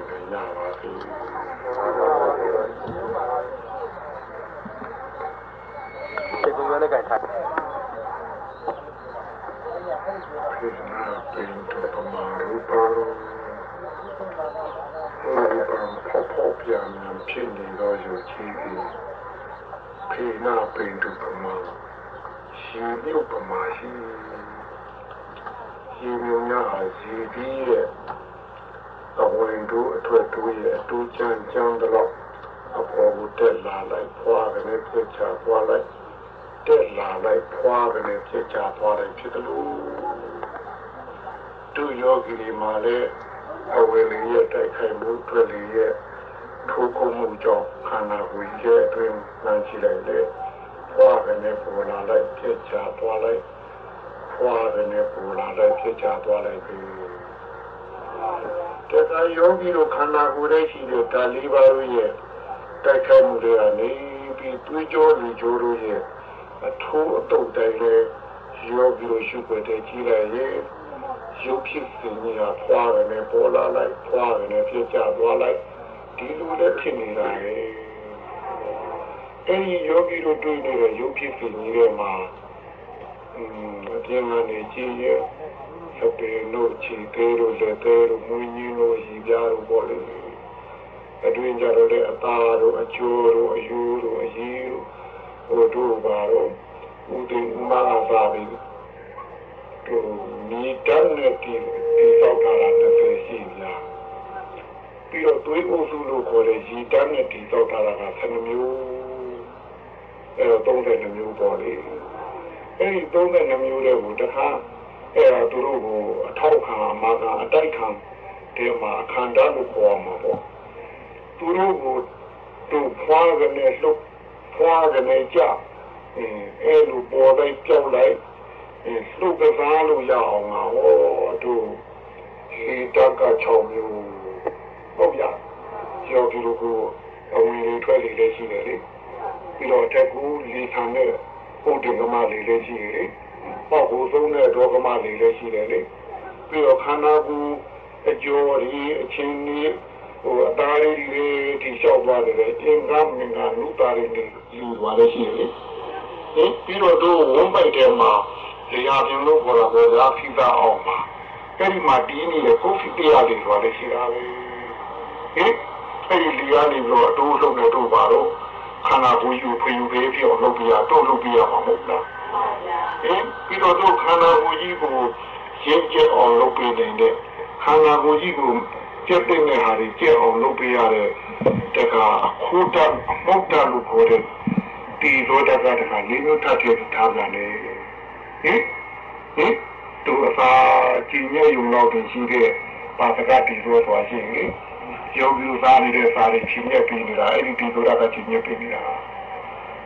တောက်ပြီးရပါသည်ဒီကုန်းနဲ့ကြိုက်ထားခေနာပိန်တပမာရူပါရောရူပံဖောဖောပြန်မြန်ဖြစ်နေသောယုတ်ကြီးသည်ခေနာပိန်တပမာရှင်မြုပ်ပမာရှိရှင်မြုံများဟာဇီပြီးရဲ့ အဝင်တို့အထွက်တို့ရဲ့အတူချမ်းချမ်းတော့အပေါ်ကိုတက်လာလိုက်ဖွာကနေပြစ်ချသွားလိုက်တက်လာလိုက်ဖွာကနေပြစ်ချသွားလိုက်ဖြစ်တယ်လို့သူယောဂီတွေမှာလည်းအဝေလေးရဲ့တိုက်ခိုက်မှုတွေ့လေးရဲ့ထိုးကုန်မှုကြောင့်ခန္ဓာကိုယ်ရဲ့အတွင်းနှံချလိုက်လေဖွာကနေပေါ်လာလိုက်ပြစ်ချသွားလိုက်ဖွာကနေပေါ်လာလိုက်ပြစ်ချသွားလိုက်ပြီ တခါယောဂီတို့ခန္ဓာကိုယ်ရဲ့ရှိတဲ့ဒါလေးပါးတို့ရဲ့တိုက်ခိုက်မှုတွေကနေပြီးတွေးကြောလူကြောတို့ရဲ့အထိုးအတုတ်တိုင်းလဲယောဂီတို့ရှုပ်တဲ့ကြီးလိုက်ရဲ့ရုပ်ဖြစ်စဉ်ကြီးကဖွာတယ်နဲ့ပေါ်လာလိုက်ဖွာတယ်နဲ့ဖြစ်ကြသွားလိုက်ဒီလိုလည်းဖြစ်နေတာလေအဲဒီယောဂီတို့တွေ့နေတဲ့ရုပ်ဖြစ်စဉ်ကြီးတွေမှာอืมအပြင်ကနေကြည့်ရဲ့ သပေလို့ချီသေးလို့လက်သေးလို့မွေးကြီးလို့ရီပြားလို့ပေါ့လေအတွင်းကြတော့လေအသားတို့အချိုးတို့အယူတို့အရီတို့ဟိုတို့ပါတော့ဥဒိမာသာပြီးတို့မိတန်းနဲ့ဒီဒီသောက်တာလည်းသိရှိပြပြီးတော့သွေးအုပ်စုလို့ခေါ်တဲ့ရီတန်းနဲ့ဒီသောက်တာက7မျိုးအဲတော့32မျိုးပေါ့လေအဲဒီ32မျိုးတွေကိုတစ်ခါ အဲ့ဒါသူတို့ကိုအထောက်ခံမှာကအတိုက်ခံဒီမှာအခန္ဓာလို့ခေါ်မှာပေါ့သူတို့ကိုသူဖွာကနေလှုပ်ဖွာကနေကြအဲအဲ့လိုပေါ်တိုင်းကြောက်လိုက်အဲလှုပ်ကစားလို့ရအောင်ငါဟောသူဒီတက်က6မျိုးဟုတ်ပြကျော်သူတို့ကိုအဝင်လေးထွက်လေးလည်းရှိတယ်လေပြီးတော့တက်ကူလေးခံတဲ့ပုတ်တင်ကမလေးလည်းရှိတယ်လေ ပေါ့ကိုသုံးတဲ့ဒေါကမလေးလည်းရှိတယ်လေပြီးတော့ခန္ဓာကိုယ်အကျော်ဒီအချင်းကြီးဟိုအသားလေးတွေထိလျှောက်သွားတယ်လေအင်္ဂါမင်္ဂနုတာတွေနေယူသွားလည်းရှိတယ်လေဟင်ပြီးတော့တို့ဝန်းပိုက်ထဲမှာလေယာပြင်လို့ခေါ်တာပေါ့ရာခိတာအောင်မှာအဲ့ဒီမှာတီးနေတဲ့ကိုဖီတရားတွေသွားလည်းရှိတာပဲဟင်အဲ့ဒီလေယာနေပြီးတော့အတိုးလုံးနဲ့တို့ပါတော့ခန္ဓာကိုယ်ယူဖွေယူပေးပြီးအောင်လုပ်ပြရတော့လုပ်ပြရမှာမဟုတ်လား ဟင်ပြီးတော့တို့ခန္ဓာကိုယ်ကြီးကိုရင့်ကျက်အောင်လုပ်ပေးနေတဲ့ခန္ဓာကိုယ်ကြီးကိုကျက်တဲ့ဟာတွေကျက်အောင်လုပ်ပေးရတဲ့တခါအခုတအမုတ်တလို့ခေါ်တဲ့ဒီလိုတကတခါလေးမျိုးထပ်ထည့်ထားကြတယ်ဟင်ဟင်သူအစာကြည်ညက်ယူလောက်တင်ရှိတဲ့ပါစကတီလိုဆိုရှင်လေယောဂီစားနေတဲ့စားတွေချင်းမြက်ပြီးနေတာအဲ့ဒီဒီလိုတကချင်းမြက်ပြီးနေတာ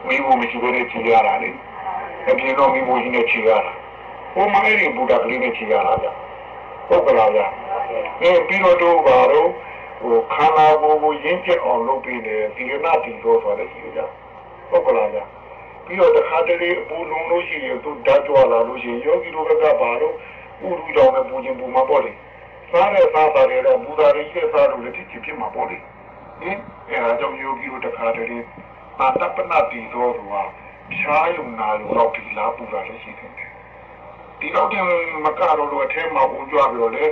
ဝိဘုမရှိဘဲနဲ့ကြည်ရတာလေ အပြင်တော့မိဖို့ကြီးနဲ့ခြေရတာဟိုမအဲ့ဒီဘုရားကလေးနဲ့ခြေရတာဗျဟုတ်ကလားဗျအဲပြီးတော့တို့ပါတော့ဟိုခန္ဓာကိုယ်ကိုရင်းကျက်အောင်လုပ်ပြီးနေဒီရဏဒီသောဆိုတဲ့ရှိကြဟုတ်ကလားဗျပြီးတော့တခါတလေအပူလုံးလို့ရှိရင်သူဓာတ်ကြွလာလို့ရှိရင်ယောဂီတို့ကဘာလို့ဥရူကြောင့်ပဲပူခြင်းပူမှာပေါ့လေစားတဲ့စားတာတွေတော့ပူတာတွေရှိတဲ့စားလို့လည်းဖြစ်ဖြစ်မှာပေါ့လေဟင်အဲဒါကြောင့်ယောဂီတို့တခါတလေအာတပနာတီသောဆိုတာ ဖြားယုံနာလို့တော့ဒီလားပူတာလည်းရှိတယ်ဒီတော့တင်မကတော့လို့အထဲမှာပူကြွပြီးတော့လေ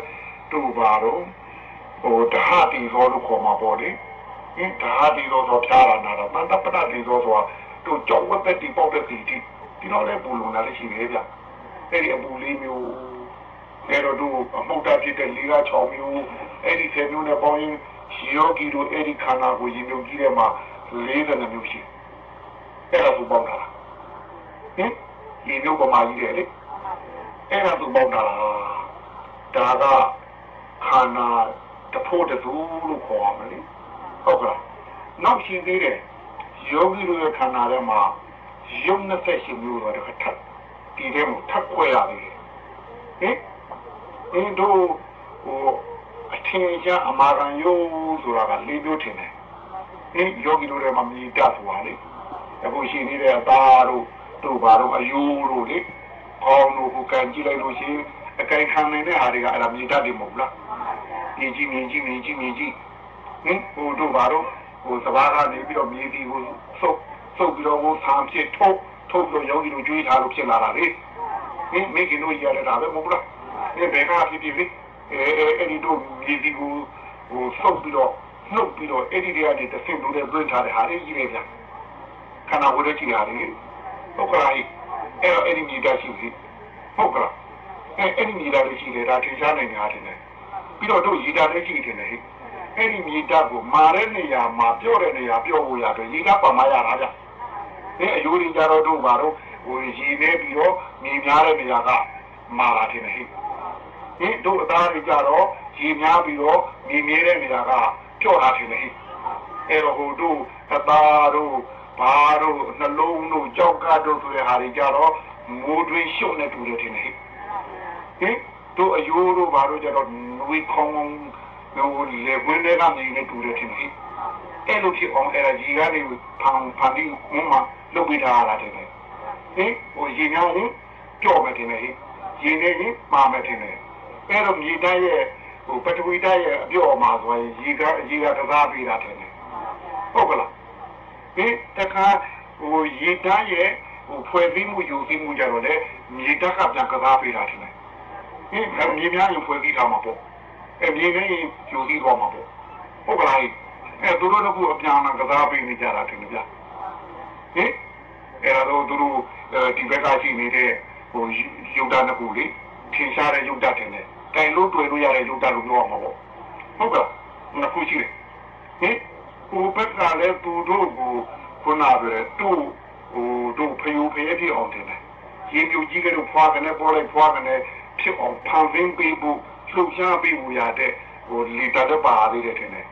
သူ့ပါတော့ဟိုတဟတီသောလို့ခေါ်မှာပေါ့လေဟင်တဟတီသောဆိုဖြားတာနာတာတပနာတီသောဆိုတာသူကြောက်ဝတ်တဲ့ဒီပေါက်တဲ့ဒီဒီဒီတော့လည်းပူလုံတာလည်းရှိတယ်ဗျအဲ့ဒီအပူလေးမျိုးအဲ့တော့သူအမှုတ်တာဖြစ်တဲ့လေးက6မျိုးအဲ့ဒီ10မျိုးနဲ့ပေါင်းရင်ယောဂီတို့အဲ့ဒီခန္ဓာကိုယ်ရင်မြုပ်ကြီးထဲမှာ40မျိုးရှိ အဲ့ဒါသူပေါင်းတာဟင်ဒီမျိုးပမာကြီးတယ်လေအဲ့ဒါသူပေါင်းတာဒါကခန္ဓာတဖို့တူလို့ခေါ်ရမယ်လေဟုတ်ကဲ့နောက်ရှိသေးတယ်ယောဂီတို့ရဲ့ခန္ဓာထဲမှာယုံ28မျိုးတော့တစ်ခါထပ်ဒီထဲမှာထပ်ခွဲရတယ်ဟင်အင်းတို့ဟိုအထင်ရှားအမာခံယုံဆိုတာက၄မျိုးထင်တယ်ဟင်ယောဂီတို့ထဲမှာမြည်တတ်ဆိုတာလေ အခုရှိနေတဲ့အသားတို့တို့ဘာတို့အယူတို့လေကောင်းတို့ကိုကန်ကြည့်လိုက်လို့ရှိရင်အကင်ခံနေတဲ့ဟာတွေကအဲ့ဒါမြည်တတ်တယ်မဟုတ်လားမြည်ကြည့်မြည်ကြည့်မြည်ကြည့်မြည်ကြည့်ဟင်ဟိုတို့ဘာတို့ဟိုစဘာကနေပြီးတော့မြေတီကိုစုပ်စုပ်ပြီးတော့ဟိုဆံဖြစ်ထုတ်ထုတ်ပြီးတော့ယောဂီတို့ကျွေးထားလို့ဖြစ်လာတာလေဟင်မိခင်တို့ရရတာပဲမဟုတ်လားဒီဘယ်ကဖြစ်ဖြစ်လေအဲအဲ့ဒီတို့မြေတီကိုဟိုစုပ်ပြီးတော့နှုတ်ပြီးတော့အဲ့ဒီတွေကနေတစ်ဆင့်တို့နဲ့တွင်းထားတဲ့ဟာလေးကြီးပဲဗျာ ခန္ဓာကိုယ်ရဲ့ကြည့်ရတယ်ဟုတ်ကဲ့အဲ့တော့အဲ့ဒီမြေတာရှိပြီဟုတ်ကဲ့အဲ့အဲ့ဒီမြေတာလေးရှိတယ်ဒါထင်ရှားနေတာတင်တယ်ပြီးတော့တို့ရေတာလေးရှိတယ်ဟဲ့အဲ့ဒီမြေဓာတ်ကိုမာတဲ့နေရာမှာပြော့တဲ့နေရာပြော့ဖို့ရတယ်ရေဓာတ်ပါမရတာဗျ။ဒီအယိုးရင်းကြတော့တို့ဘာတော့ဟိုရေနေပြီးတော့မြေများတဲ့နေရာကမာလာတယ်ဟဲ့။ဒီတို့အသားတွေကြတော့ရေများပြီးတော့မြေမြဲတဲ့နေရာကပြော့လာတယ်ဟဲ့။အဲ့တော့ဟိုတို့အသားတို့ ဘာတို့နှလုံးတို့ကြောက်ကတို့ဆိုတဲ့ဟာတွေကြတော့မိုးတွင်းရှုပ်နေတူတယ်ထင်တယ်ဟဲ့။ဟင်တို့အယိုးတို့ဘာတို့ကြတော့နွေခေါင်းဟိုလေဝင်းတဲ့ကမြေနဲ့တူတယ်ထင်တယ်အဲ့လိုဖြစ်အောင်အဲ့ဒါကြီးကနေဖန်ဖန်ပြီးမမလုပ်ပေးထားတာတယ်ဟင်ဟိုရေများရင်ကြော့မယ်တင်တယ်ဟင်ရေနေရင်ပါမယ်တင်တယ်အဲ့တော့မြေသားရဲ့ဟိုပထဝီသားရဲ့အပြော့မှာဆိုရင်ရေကရေကကစားပေးတာတယ်ဟုတ်ကလား ဒီတခါဟိုရေသားရဲ့ဟိုဖွဲ့စည်းမှုယူစည်းမှုကြတော့လေမြေသားကပြန်ကစားပေးတာတယ်ဟင်မြေများရင်ဖွဲ့စည်းထားမှာပေါ့အမြင်နဲ့ယူပြီးတော့မှာပေါ့ဟုတ်ကလားအဲသူတို့တို့ကအပြန်အကစားပေးနေကြတာတင်ဗျာဟင်အဲတော့သူတို့ဒီဘက်ကရှိနေတဲ့ဟိုယုတ်တာနှစ်ခုလေထင်ရှားတဲ့ယုတ်တာတင်တယ်တိုင်လို့တွေ့လို့ရတဲ့ယုတ်တာလို့ပြောမှာပေါ့ဟုတ်ကဲ့နှစ်ခုရှိတယ်ဟင် ဟိုဘက်ကလည်းသူတို့ကိုခုနကတူဟိုတို့ဖျူဖျဲပြအောင်တင်တယ်ရေမြူကြီးကတော့ဖွာကနေပေါ်လိုက်ဖွာကနေဖြစ်အောင်ဖန်ဆင်းပေးဖို့လှုပ်ရှားပေးဖို့ရတဲ့ဟိုလီတာတော့ပါသေးတယ်ထင်တယ်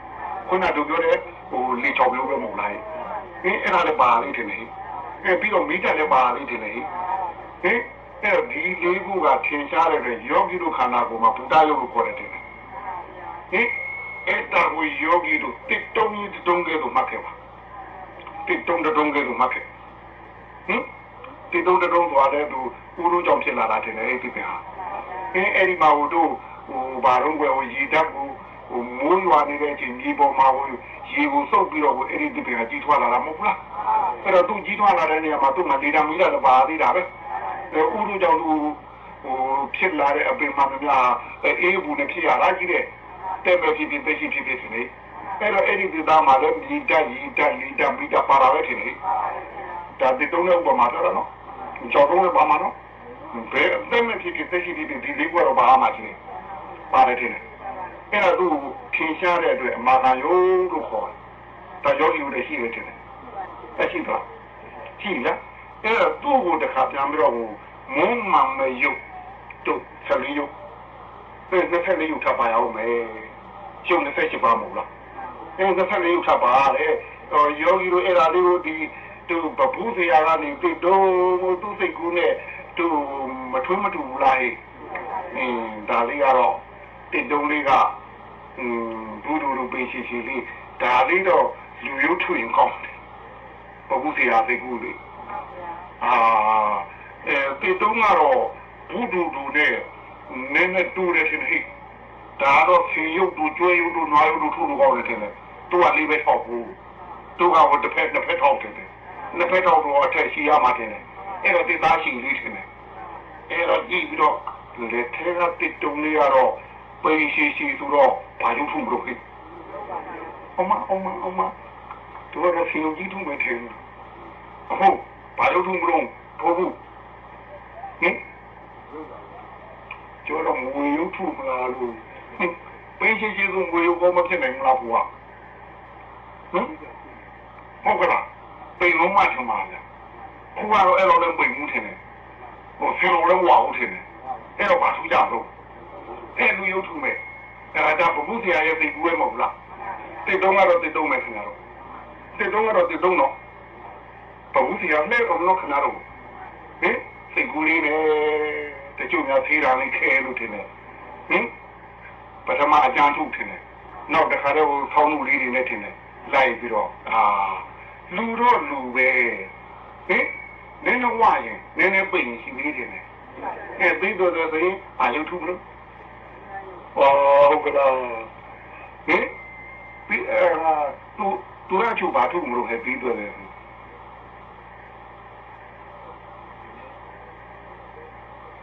ခုနကတို့ပြောတဲ့ဟိုလီချော်မျိုးပဲမဟုတ်လားဟင်းအဲ့ဒါလည်းပါသေးတယ်နေအဲပြီးတော့မီတာလည်းပါသေးတယ်နေဟင်းအဲ့ဒီလေးခုကထင်ရှားတဲ့ယောဂီတို့ခန္ဓာကိုယ်မှာဘုဒ္ဓယုတ်ကိုခေါ်တယ်ဟင်း အဲ့ဒါကိုယောဂီတို့တစ်တုံးကြီးတုံးကဲလို့မှတ်ခဲ့ပါတစ်တုံးတုံးကဲလို့မှတ်ခဲ့ဟင်တစ်တုံးတုံးသွားတဲ့သူဦးလို့ကြောင့်ဖြစ်လာတာတင်တယ်အဲ့ဒီပြန်ဟာအင်းအဲ့ဒီမှာဟိုတို့ဟိုဘာတော့ကွယ်ဟိုရေဓာတ်ကိုဟိုမိုးရွာနေတဲ့အချိန်မြေပေါ်မှာဟိုရေကိုစုပ်ပြီးတော့ဟိုအဲ့ဒီဒီပြန်ကြီးထွားလာတာမဟုတ်လားအဲ့တော့သူကြီးထွားလာတဲ့နေရာမှာသူ့မှာလေတံမီးလာတော့ပါသေးတာပဲအဲဥရုကြောင့်သူဟိုဖြစ်လာတဲ့အပင်မှာများအေးဘူးနဲ့ဖြစ်ရတာကြီးတဲ့ တဲ့ပဲဖြစ်ဖြစ်ဖြစ်ဖြစ်ဖြစ်နေအဲ့တော့အဲ့ဒီဒီသားမှာလည်းမြေတက်ရေတက်လေတံမီးတာပါလာပဲထင်လေဒါဒီတုံးတဲ့ဥပမာတော့နော်ကြောက်တော့လည်းပါမှာနော်ဘယ်အသက်မဖြစ်ဖြစ်သိရှိဖြစ်ဖြစ်ဒီလေးကတော့ဘာမှမရှိဘူးပါတယ်ထင်တယ်အဲ့ဒါသူ့ထင်ရှားတဲ့အတွက်အမာခံယုံလို့ခေါ်တယ်ဒါယောဂီတို့ရှိတယ်ထင်တယ်အရှိတော့ရှိလားအဲ့ဒါသူ့ကိုတခါပြန်ပြီးတော့မုန်းမှန်မယုတ်တို့ဆက်လေးယုတ်အဲ့နှစ်ဖက်လေးယုတ်ထပ်ပါရအောင်မယ် ကျုံနှစ်ဖက်ရှိပါမို့လားအဲ့နှစ်ဖက်လေးယုတ်ထပ်ပါလေယောဂီတို့အဲ့ဒါလေးကိုဒီသူဘဘူးစရာကနေသူတို့သူစိတ်ကူးနဲ့သူမထွေးမတူဘူးလားဟဲ့အင်းဒါလေးကတော့တစ်တုံးလေးကอืมဘူးဒူဒူပေးရှိရှိလေးဒါလေးတော့လူရုပ်ထွင်ကောင်းတယ်ဘုရားဆရာသိကူလေးအာအဲတေတုံးကတော့ဘူးဒူဒူနဲ့နည်းနည်းတူတယ်ထင်ဟိ ဒါတော့ဆင်ရုပ်တူကျွဲရုပ်တူနွားရုပ်တူထူထူကောင်းတယ်ထင်တယ်သူကလေးပဲထောက်ဘူးသူကဟိုတစ်ဖက်တစ်ဖက်ထောက်တယ်နှစ်ဖက်ထောက်တော့အထက်ရှိရမှာတင်တယ်အဲ့တော့တေသားရှိလေးထင်တယ်အဲ့တော့ကြည့်ပြီးတော့လေထဲကတေတုံးလေးကတော့ပိရှိရှိဆိုတော့ဘာလို့ထူမလို့ဟိအမအမအမသူကတော့ဆင်ရုပ်ကြီးထူမယ်ထင်တယ်ဟုတ်ဘာလို့ထူမလို့ထိုးဘူးဟင်ကျော်တော့ငွေရုပ်ထူမလားလို့ ပိရှိရှိဆိုငွေရုပ်ကောမဖြစ်နိုင်မလားဘုရားဟင်ဟုတ်ကလားပိန်လုံးမထမလားခုကတော့အဲ့လိုလည်းပိန်မှုထင်တယ်ဟိုဆင်လုံးလည်းဝါဟုတ်ထင်တယ်အဲ့တော့ဘာထူကြတော့အဲ့လူရုပ်ထူမယ်အဲ့ဒါဘုရားဆရာရဲ့သိကူရဲမဟုတ်လားတိတ်တုံးကတော့တိတ်တုံးမယ်ခင်ဗျားတို့တိတ်တုံးကတော့တိတ်တုံးတော့ဘုရားဆရာလည်းအောင်လို့ခင်ဗျားတို့ဟင်သိကူလေးနဲ့တချို့များသေးတာလေးခဲလို့ထင်တယ်ဟင်ပ ထမအကြမ်းထုတ်ထင်တယ်နောက်တစ်ခါတော့ဆောင်းမှုလေးတွေနဲ့ထင်တယ်လိုက်ပြီးတော့အာလူတော့လူပဲဟင်နည်းနည်းဝရင်နည်းနည်းပိတ်နေရှိသေးတယ်အဲပြီးတော့တဲ့ရင်အာရုံထုလို့ဟောဟုတ်ကလားဟင်ပြီးအာသူသူရချိုဘာထုမလို့ဟဲ့ပြီးတော့တယ်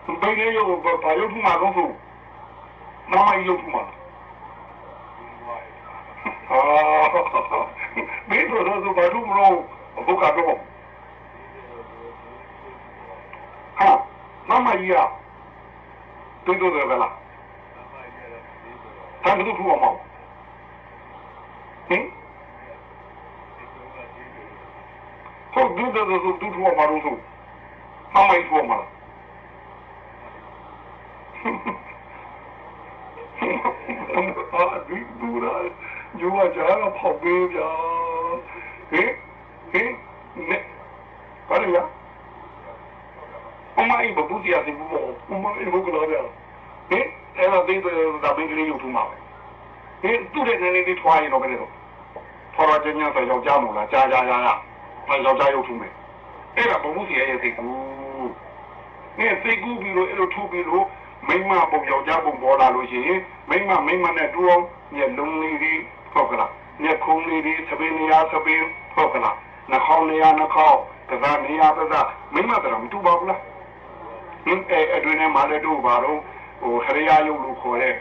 သူပိတ်နေရောဘာလို့ထုမှာတော့ သူမမရုပ်ထုမှာအာဘယ်လိုတော့ဘာလို့မလို့ဘုကတော့ဟာမမကြီးอ่ะတွေးတော့တယ်ဗလားတမ်းတူထူအောင်ဟင်ဟုတ်ဒူဒူဒူဒူထူအောင်မလို့ဆိုမမကြီးထူအောင်မလား အာဒီဒူရာဂျိုးကကြားတော့ဖောက်ပေးဗျာဟင်ဟင်နဲ့ဘာလဲရအမအိဘဘူးတရားစီဘူးအမအိဘကလာဗျာဟင်အဲ့တော့ဒီတော့ဘင်္ဂလီရုပ်ထူမှာဟင်သူ့တဲ့နေနေလေးထွားရင်တော့ဘယ်လိုဖော်ရတဲ့ညဆိုယောက်ျားမို့လားကြာကြာကြာကြာဘာယောက်ျားရုပ်ထူမယ်အဲ့ဒါဘဘူးစီရဲ့စိတ်ကူနဲ့စိတ်ကူပြီးလို့အဲ့လိုထူပြီးလို့ မိမပုံယောက်ျားပုံပေါ်လာလို့ရှိရင်မိမမိမနဲ့တူအောင်ညလုံးလေးကြီးဟုတ်ကလားညခုံးလေးကြီးသပင်းနေရာသပင်းဟုတ်ကလားနှာခေါင်းနေရာနှာခေါင်းကစားနေရာကစားမိမတော်မတူပါဘူးလားဟင်းအဲအတွင်းထဲမှာလည်းတို့ပါတော့ဟိုခရယာယုတ်လို့ခေါ်တဲ့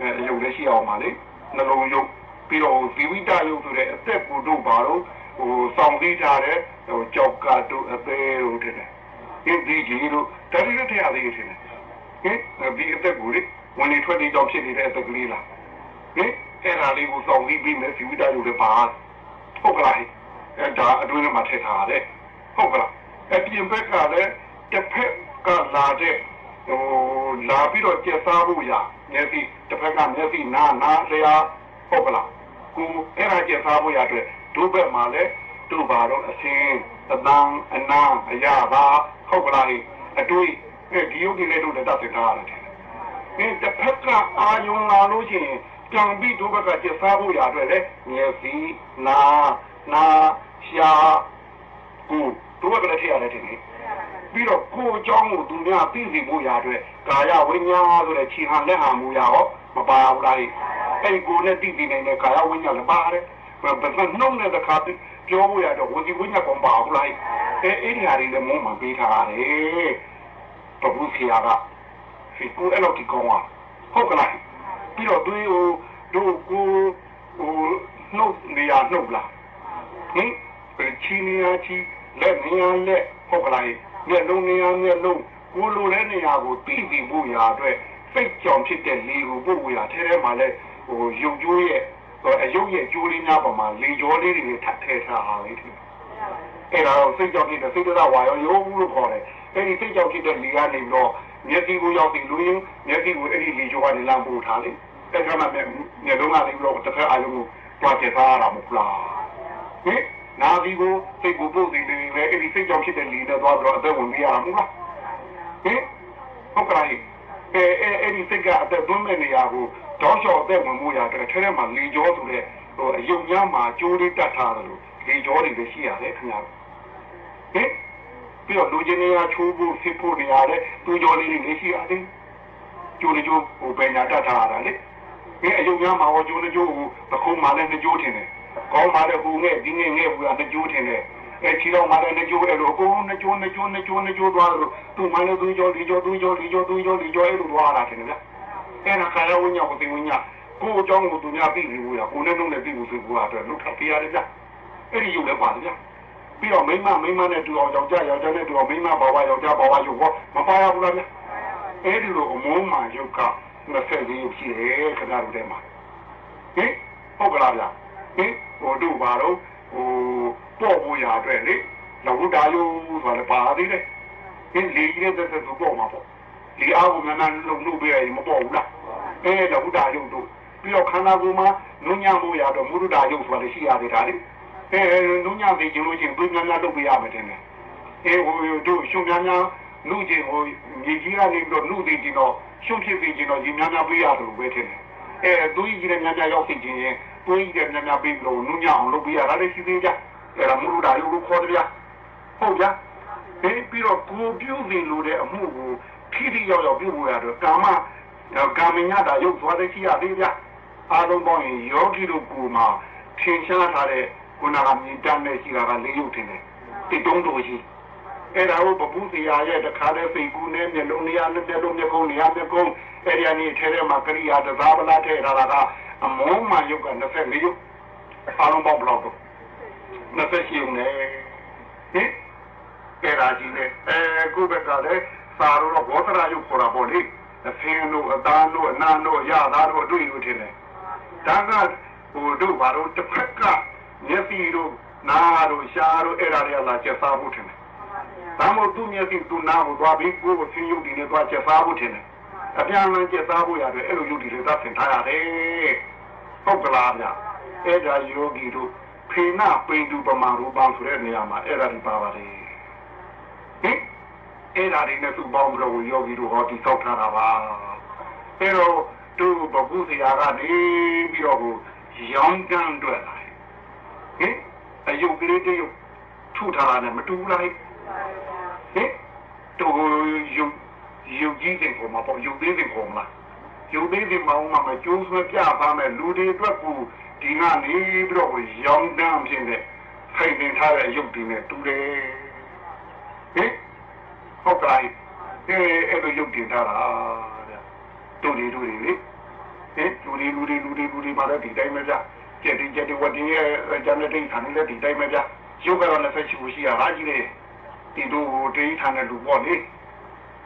အဲယုတ်လည်းရှိအောင်ပါလေနှလုံးယုတ်ပြီးတော့ဇီဝိတယုတ်ဆိုတဲ့အသက်ကိုတို့ပါတော့ဟိုစောင့်သိထားတဲ့ဟိုကြောက်ကတို့အသေးတို့တဲ့ဟင်းဒီကြီးတို့တတိယတရားသေးရှင် ဟင်ဒီအသက်ကိုလေဝင်နေထွက်နေကြောင်ဖြစ်နေတဲ့အသက်ကလေးလားဟင်အဲ့ဒါလေးကိုစောင့်ပြီးပြီးမယ်ဇီဝိတယုတ်လည်းပါဟုတ်ကလားအဲဒါအတွင်းထဲမှာထည့်ထားတယ်ဟုတ်ကလားအပြင်ဘက်ကလည်းတစ်ဖက်ကလာတဲ့ဟိုလာပြီးတော့ကျက်စားဖို့ရမျက်စိတစ်ဖက်ကမျက်စိနာနာလျာဟုတ်ကလားကိုအဲ့ဒါကျက်စားဖို့ရအတွက်ဒုဘက်မှာလည်းတို့ပါတော့အစင်းအတန်းအနာအရာပါဟုတ်ကလားအတွေ့ ဒီယုတ်ဒီလေးတို့တက်တက်ထားရတယ်ဒီတစ်ဖက်ကအာယုံလာလို့ရှိရင်ကြံပြီးဒုဘက်ကကျက်စားဖို့ရအတွက်လေမျက်စိနာနာရှာကိုတို့ဘက်ကလည်းထည့်ရတယ်တင်လေပြီးတော့ကိုအကြောင်းကိုသူများသိစီဖို့ရအတွက်ကာယဝိညာဉ်ဆိုတဲ့ခြေဟန်လက်ဟန်မူရဟောမပါဘူးလားအဲ့ကိုနဲ့သိသိနိုင်တဲ့ကာယဝိညာဉ်လည်းပါတယ်ဘယ်ဘယ်နှုံးနဲ့တခါပြောဖို့ရတော့ဝစီဝိညာဉ်ကောင်ပါဘူးလားအဲအဲ့ဒီဟာတွေလည်းမုံမှပေးထားရတယ် ဘဘုဆရာကဒီကိုအဲ့လိုဒီကောင်ကဟုတ်ကလားပြီးတော့တွေးဟိုတို့ကိုဟိုနှုတ်နေရနှုတ်လားဟင်ချီနေရချီလက်နေရလက်ဟုတ်ကလားမျက်လုံးနေရမျက်လုံးကိုလိုတဲ့နေရာကိုတိတိဖို့ရာအတွက်စိတ်ကြောင်ဖြစ်တဲ့လေကိုပို့ဝေရာထဲထဲမှာလဲဟိုရုပ်ကြိုးရဲ့အယုတ်ရဲ့ကြိုးလေးများပေါ်မှာလေကြောလေးတွေထပ်ထည့်ထားဟာလေဒီအဲ့ဒါတော့စိတ်ကြောင်ဖြစ်တဲ့စိတ်တရားဝါရောရုပ်ဘူးလို့ခေါ်တယ် အဲ့ဒီစိတ်ကြောင်ဖြစ်တဲ့လေကနေပြီးတော့မျက်စိကိုရောက်ပြီးလူရင်းမျက်စိကိုအဲ့ဒီလေကြောကနေလမ်းပို့ထားလေအဲ့ဒါမှမျက်လုံးကနေပြီးတော့တစ်ဖက်အာရုံကိုတွားပြထားရတာမဟုတ်လားဟင်နာဒီကိုစိတ်ကိုပို့စီနေတယ်အဲ့ဒီစိတ်ကြောင့်ဖြစ်တဲ့လေနဲ့သွားပြီးတော့အသက်ဝင်ပြရမှာမဟုတ်လားဟင်ဟုတ်ကဲ့အဲအဲအဲ့ဒီစိတ်ကအသက်သွင်းတဲ့နေရာကိုဘတောက်လျှောက်အသက်ဝင်မှုရတဲ့ထဲထဲမှာလေကြောဆိုတဲ့ဟိုအယုံများမှာကျိုးလေးတတ်ထားတယ်လို့လေကြောတွေလည်းရှိရတယ်ခင်ဗျာဟင် ပြီးတော့လူချင်းတွေကချိုးဖို့ဖြစ်ဖို့နေရတယ်သူကြောလေးတွေလည်းရှိရတယ်ကျိုးလေးကျိုးဟိုပညာတတ်ထားရတာလေဒီအယုံများမှာဟောကျိုးလေးကျိုးကိုပခုံးမှလည်းနှစ်ကျိုးထင်တယ်ကောင်းမှလည်းဟိုငဲ့ဒီငဲ့ငဲ့ဟိုကနှစ်ကျိုးထင်တယ်အဲချီတော့မှလည်းနှစ်ကျိုးအဲ့လိုအကုန်နှစ်ကျိုးနှစ်ကျိုးနှစ်ကျိုးနှစ်ကျိုးသွားလို့သူ့မှလည်းသူ့ကြောလေးကြောသူ့ကြောလေးကြောသူ့ကြောလေးကြောအဲ့လိုသွားတာထင်တယ်ဗျအဲ့ဒါခါရဝိညာဉ်ကိုသိဝိညာဉ်ကိုအကြောင်းကိုသူများသိနေလို့ရကိုနဲ့လုံးနဲ့သိဖို့ဆိုကိုအတွက်လုထပ်ပြရတယ်ဗျအဲ့ဒီရုပ်လည်းပါတယ်ဗျ ပြီးတော့မိမမိမနဲ့တူအောင်ယောက်ျားယောက်ျားနဲ့တူအောင်မိမဘာဝယောက်ျားဘာဝရုပ်ဟောမပါရဘူးလားဗျအဲ့ဒီလိုအမုန်းမှန်ရုပ်က20လေးရုပ်ရှိတယ်ခဏတို့ထဲမှာဟင်ဟုတ်ကလားဗျဟင်ဟိုတို့ပါတော့ဟိုပေါ့ဖို့ရအတွက်လေလဝုတာယုဆိုတာလည်းပါသေးတယ်ဟင်လေကြီးတဲ့သက်သက်သူပေါ့မှာပေါ့ဒီအားကိုမြန်မြန်လုံလို့ပြရရင်မပေါ့ဘူးလားအဲလဝုတာယုတို့ပြီးတော့ခန္ဓာကိုယ်မှာနုညံ့ဖို့ရတော့မုဒ္ဒတာယုဆိုတာလည်းရှိရသေးတာလေ အဲနုညံ့သေးခြင်းလို့ရှိရင်ပြင်းများများလုပ်ပြရမယ်တင်တယ်အဲဟိုတို့ရှုံများများလူချင်းဟိုညီကြီးကနေပြီးတော့လူသေးခြင်းတော့ရှုံဖြစ်သေးခြင်းတော့ညီများများပြရတယ်လို့ပဲထင်တယ်အဲသူကြီးလည်းများများရောက်သိခြင်းရင်သူကြီးလည်းများများပြီးလို့နုညံ့အောင်လုပ်ပြရတာလည်းရှိသေးကြအဲဒါမုဒ္ဒတာယုလို့ခေါ်တယ်ဗျဟုတ်ကြပြီးတော့ကိုပြုနေလို့တဲ့အမှုကိုခိတိရောက်ရောက်ပြုဖို့ရတော့ကာမကာမညတာရုပ်သွားတဲ့ရှိရသေးဗျအားလုံးပေါင်းရင်ယောဂီတို့ကိုမှထင်ရှားထားတဲ့ ခုနကမြင်တမ်းတဲ့ရှိတာကလေးရုပ်ထင်တယ်တိတုံးတို့ရှိအဲ့ဒါကိုပပုစီယာရဲ့တခါတည်းစိတ်ကူးနဲ့မျက်လုံးနေရာနဲ့မျက်လုံးမျက်ကုံးနေရာမျက်ကုံးအဲ့ဒီအနေထဲထဲမှာကရိယာတစားပလာထဲထားတာကအမုန်းမှရုပ်က24ရုပ်အားလုံးပေါင်းဘလောက်တော့28ရုပ်နဲ့ဟင်အဲ့ဒါကြီးနဲ့အဲခုဘက်ကလည်းစာတော့ဘောဓရာရုပ်ခေါ်တာပေါ့လေအဖင်းတို့အသားတို့အနာတို့ရသားတို့အတွေ့တို့ထင်တယ်ဒါကဟိုတို့ဘာလို့တစ်ဖက်က မျက်စိတို့နားတို့ရှားတို့အဲ့ဒါတွေကလာချက်စားဖို့ထင်တယ်ဒါမို့သူ့မျက်စိသူ့နားကိုသွားပြီးကိုယ်ကိုဆင်းရုပ်တည်နေသွားချက်စားဖို့ထင်တယ်အပြန်လန်းချက်စားဖို့ရတယ်အဲ့လိုရုပ်တည်တွေသတ်ဆင်ထားရတယ်ဟုတ်ကလားဗျအဲ့ဒါယောဂီတို့ဖေနာပိန်တူပမာရူပံဆိုတဲ့နေရာမှာအဲ့ဒါတွေပါပါတယ်ဟင်အဲ့ဒါတွေနဲ့သူ့ပေါင်းပြီးတော့ယောဂီတို့ဟောတိဆောက်ထားတာပါအဲ့တော့သူ့ဘုရားကနေပြီးတော့ကိုရောင်းကန်းတွေ့လာတယ် ဟင်အယုတ်ကလေးတည်းထုထားတာနဲ့မတူဘူးလားဟင်တူယုတ်ယုတ်ကြီးတဲ့ပုံမှာပေါ့ယုတ်သေးတဲ့ပုံလားယုတ်သေးတဲ့မောင်မှာမကျိုးဆွဲပြပါမယ်လူတွေအတွက်ကိုဒီကနေပြီးတော့ရောင်းကန်းဖြစ်တဲ့ဖိုင်တင်ထားတဲ့ယုတ်တွေနဲ့တူတယ်ဟင်ဟုတ်ကဲ့အဲအဲ့လိုရုပ်တင်ထားတာတဲ့တို့တွေတို့တွေလေဟင်လူတွေလူတွေလူတွေလူတွေမှာလည်းဒီတိုင်းပဲဗျ ကြက်တင်ကြက်တင်ဝတ်တင်ရဲ့ဂျန်နတိခံလည်းဒီတိုင်းပဲဗျရုပ်ကတော့လည်းဆက်ရှိရှိရတာကြီးလေဒီတို့တိခံတဲ့လူပေါ့လေ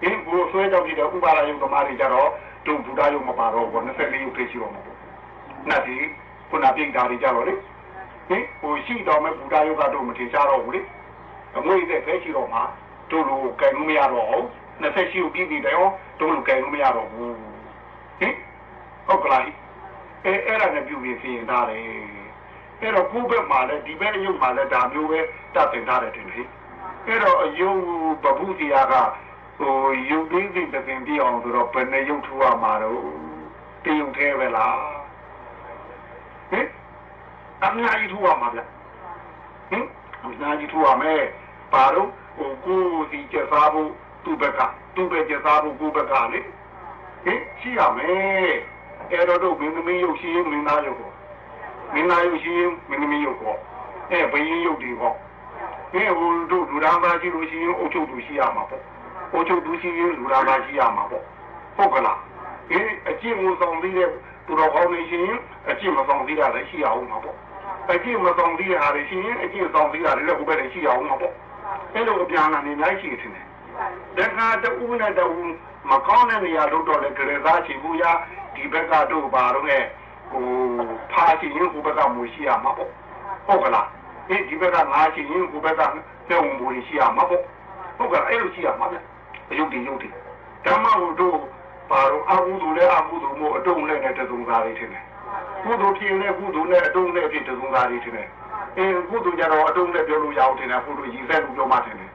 ဟင်ဘိုးဆွဲကြောင့်ဒီတော့ဥပါဒယုံသမားတွေကြတော့တို့ဘုရားယုံမပါတော့ဘူး24ရုပ်ဖြစ်ရှိတော့မှာပေါ့နတ်ဒီခုနပြိတ္တာတွေကြတော့လေဟင်ဟိုရှိတော်မဲ့ဘုရားယုံကတော့မထင်ရှားတော့ဘူးလေအမွေတဲ့ဖဲရှိတော့မှာတို့လိုကဲလို့မရတော့ဘူး28ကိုပြည့်ပြီတယ်ဟောတို့လိုကဲလို့မရတော့ဘူးဟင်ဟုတ်ကလား အဲအဲ့ဒါနဲ့ပြုပြီးပြင်ထားတယ်အဲ့တော့ကိုယ့်ဘက်မှာလည်းဒီဘက်အယုတ်မှာလည်းဒါမျိုးပဲတတ်တင်ထားတယ်တင်လေအဲ့တော့အယုတ်ပပုတရားကဟိုယုတ်သေးသေးပင်ပြအောင်ဆိုတော့ဘယ်နဲ့ယုတ်ထူရမှာတော့တယုတ်သေးပဲလားဟင်အများကြီးထူရမှာဗျဟင်အများကြီးထူရမယ်ပါတော့ဟိုကိုစီကျစားဖို့သူ့ဘက်ကသူ့ဘက်ကျစားဖို့ကိုဘက်ကလေဟင်ရှိရမယ် အဲ့တော့တို့မင်းသမီးရုပ်ရှိရင်မင်းသားရုပ်ပေါ့မင်းသားရုပ်ရှိရင်မင်းသမီးရုပ်ပေါ့အဲဘယင်းရုပ်တွေပေါ့ဒီဟိုတို့လူသားသားရှိလို့ရှိရင်အုတ်ချုပ်သူရှိရမှာပေါ့အုတ်ချုပ်သူရှိရင်လူသားသားရှိရမှာပေါ့ဟုတ်ကလားဒီအကျင့်ကိုဆောင်ပြီးတဲ့သူတော်ကောင်းနေရှင်အကျင့်မဆောင်သေးတာလည်းရှိရအောင်မှာပေါ့အကျင့်မဆောင်သေးတဲ့ဟာတွေရှိရင်အကျင့်ဆောင်သေးတာလည်းဟိုဘက်လည်းရှိရအောင်မှာပေါ့အဲ့လိုအပြန်အလှန်နေလိုက်ရှိတယ်တခါတူနဲ့တူမကောင်းတဲ့နေရာလို့တော့လေကြရသားချီဘူးရ ဒီဘက်ကတို့ပါတော့လေဟိုဖာချီရင်ဟိုဘက်ကမူရှိရမှာပေါ့ဟုတ်ကလားအေးဒီဘက်ကငါချီရင်ဟိုဘက်ကပြုံးမူရှိရမှာပေါ့ဟုတ်ကလားအဲ့လိုရှိရမှာဗျအယုတ်ဒီယုတ်ဒီဓမ္မဟိုတို့ပါတော့အကုသိုလ်နဲ့အကုသိုလ်မို့အတုံးနဲ့တသုံးသားလေးထင်တယ်ကုသိုလ်ဖြစ်ရင်ကုသိုလ်နဲ့အတုံးနဲ့ဖြစ်တသုံးသားလေးထင်တယ်အဲကုသိုလ်ကြတော့အတုံးနဲ့ပြောလို့ရအောင်ထင်တယ်ကုသိုလ်ရည်စက်လို့ပြောမှထင်တယ်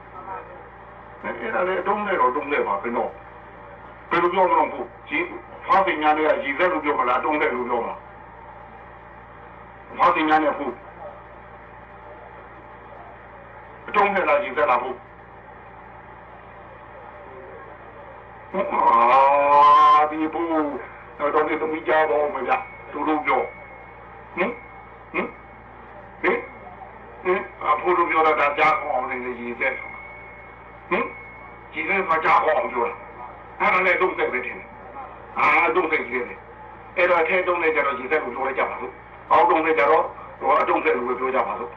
အဲ့ဒါလေအတုံးနဲ့တော့တုံးနဲ့ပါဘယ်တော့ဘယ်လိုပြောမလို့ဘူးဒီ ဖဘာပညာနဲ့ရည်သက်လို့ပြောမလားတုံးသက်လို့ပြောမလားဘာပညာနဲ့ဖို့အတုံးသက်လားရည်သက်လားဖို့အာဒီဘူးတော့တော့ဒီသမီးကြောတော့မလားသူတို့ပြောဟင်ဟင်ဟင်ဟင်အဖိုးတို့ပြောတာကြားအောင်နေရည်သက်ဟင်ရည်သက်ကကြားအောင်ပြောတာအဲ့ဒါလည်းတုံးသက်ပဲထင်တယ် အာတုံးသက်ကြီးတယ်အဲ့တော့ထဲတုံးနဲ့ကြတော့ရည်သက်ကိုပြောလိုက်ကြပါစို့အောက်တုံးနဲ့ကြတော့ဟိုအတုံးသက်ကိုပြောကြပါစို့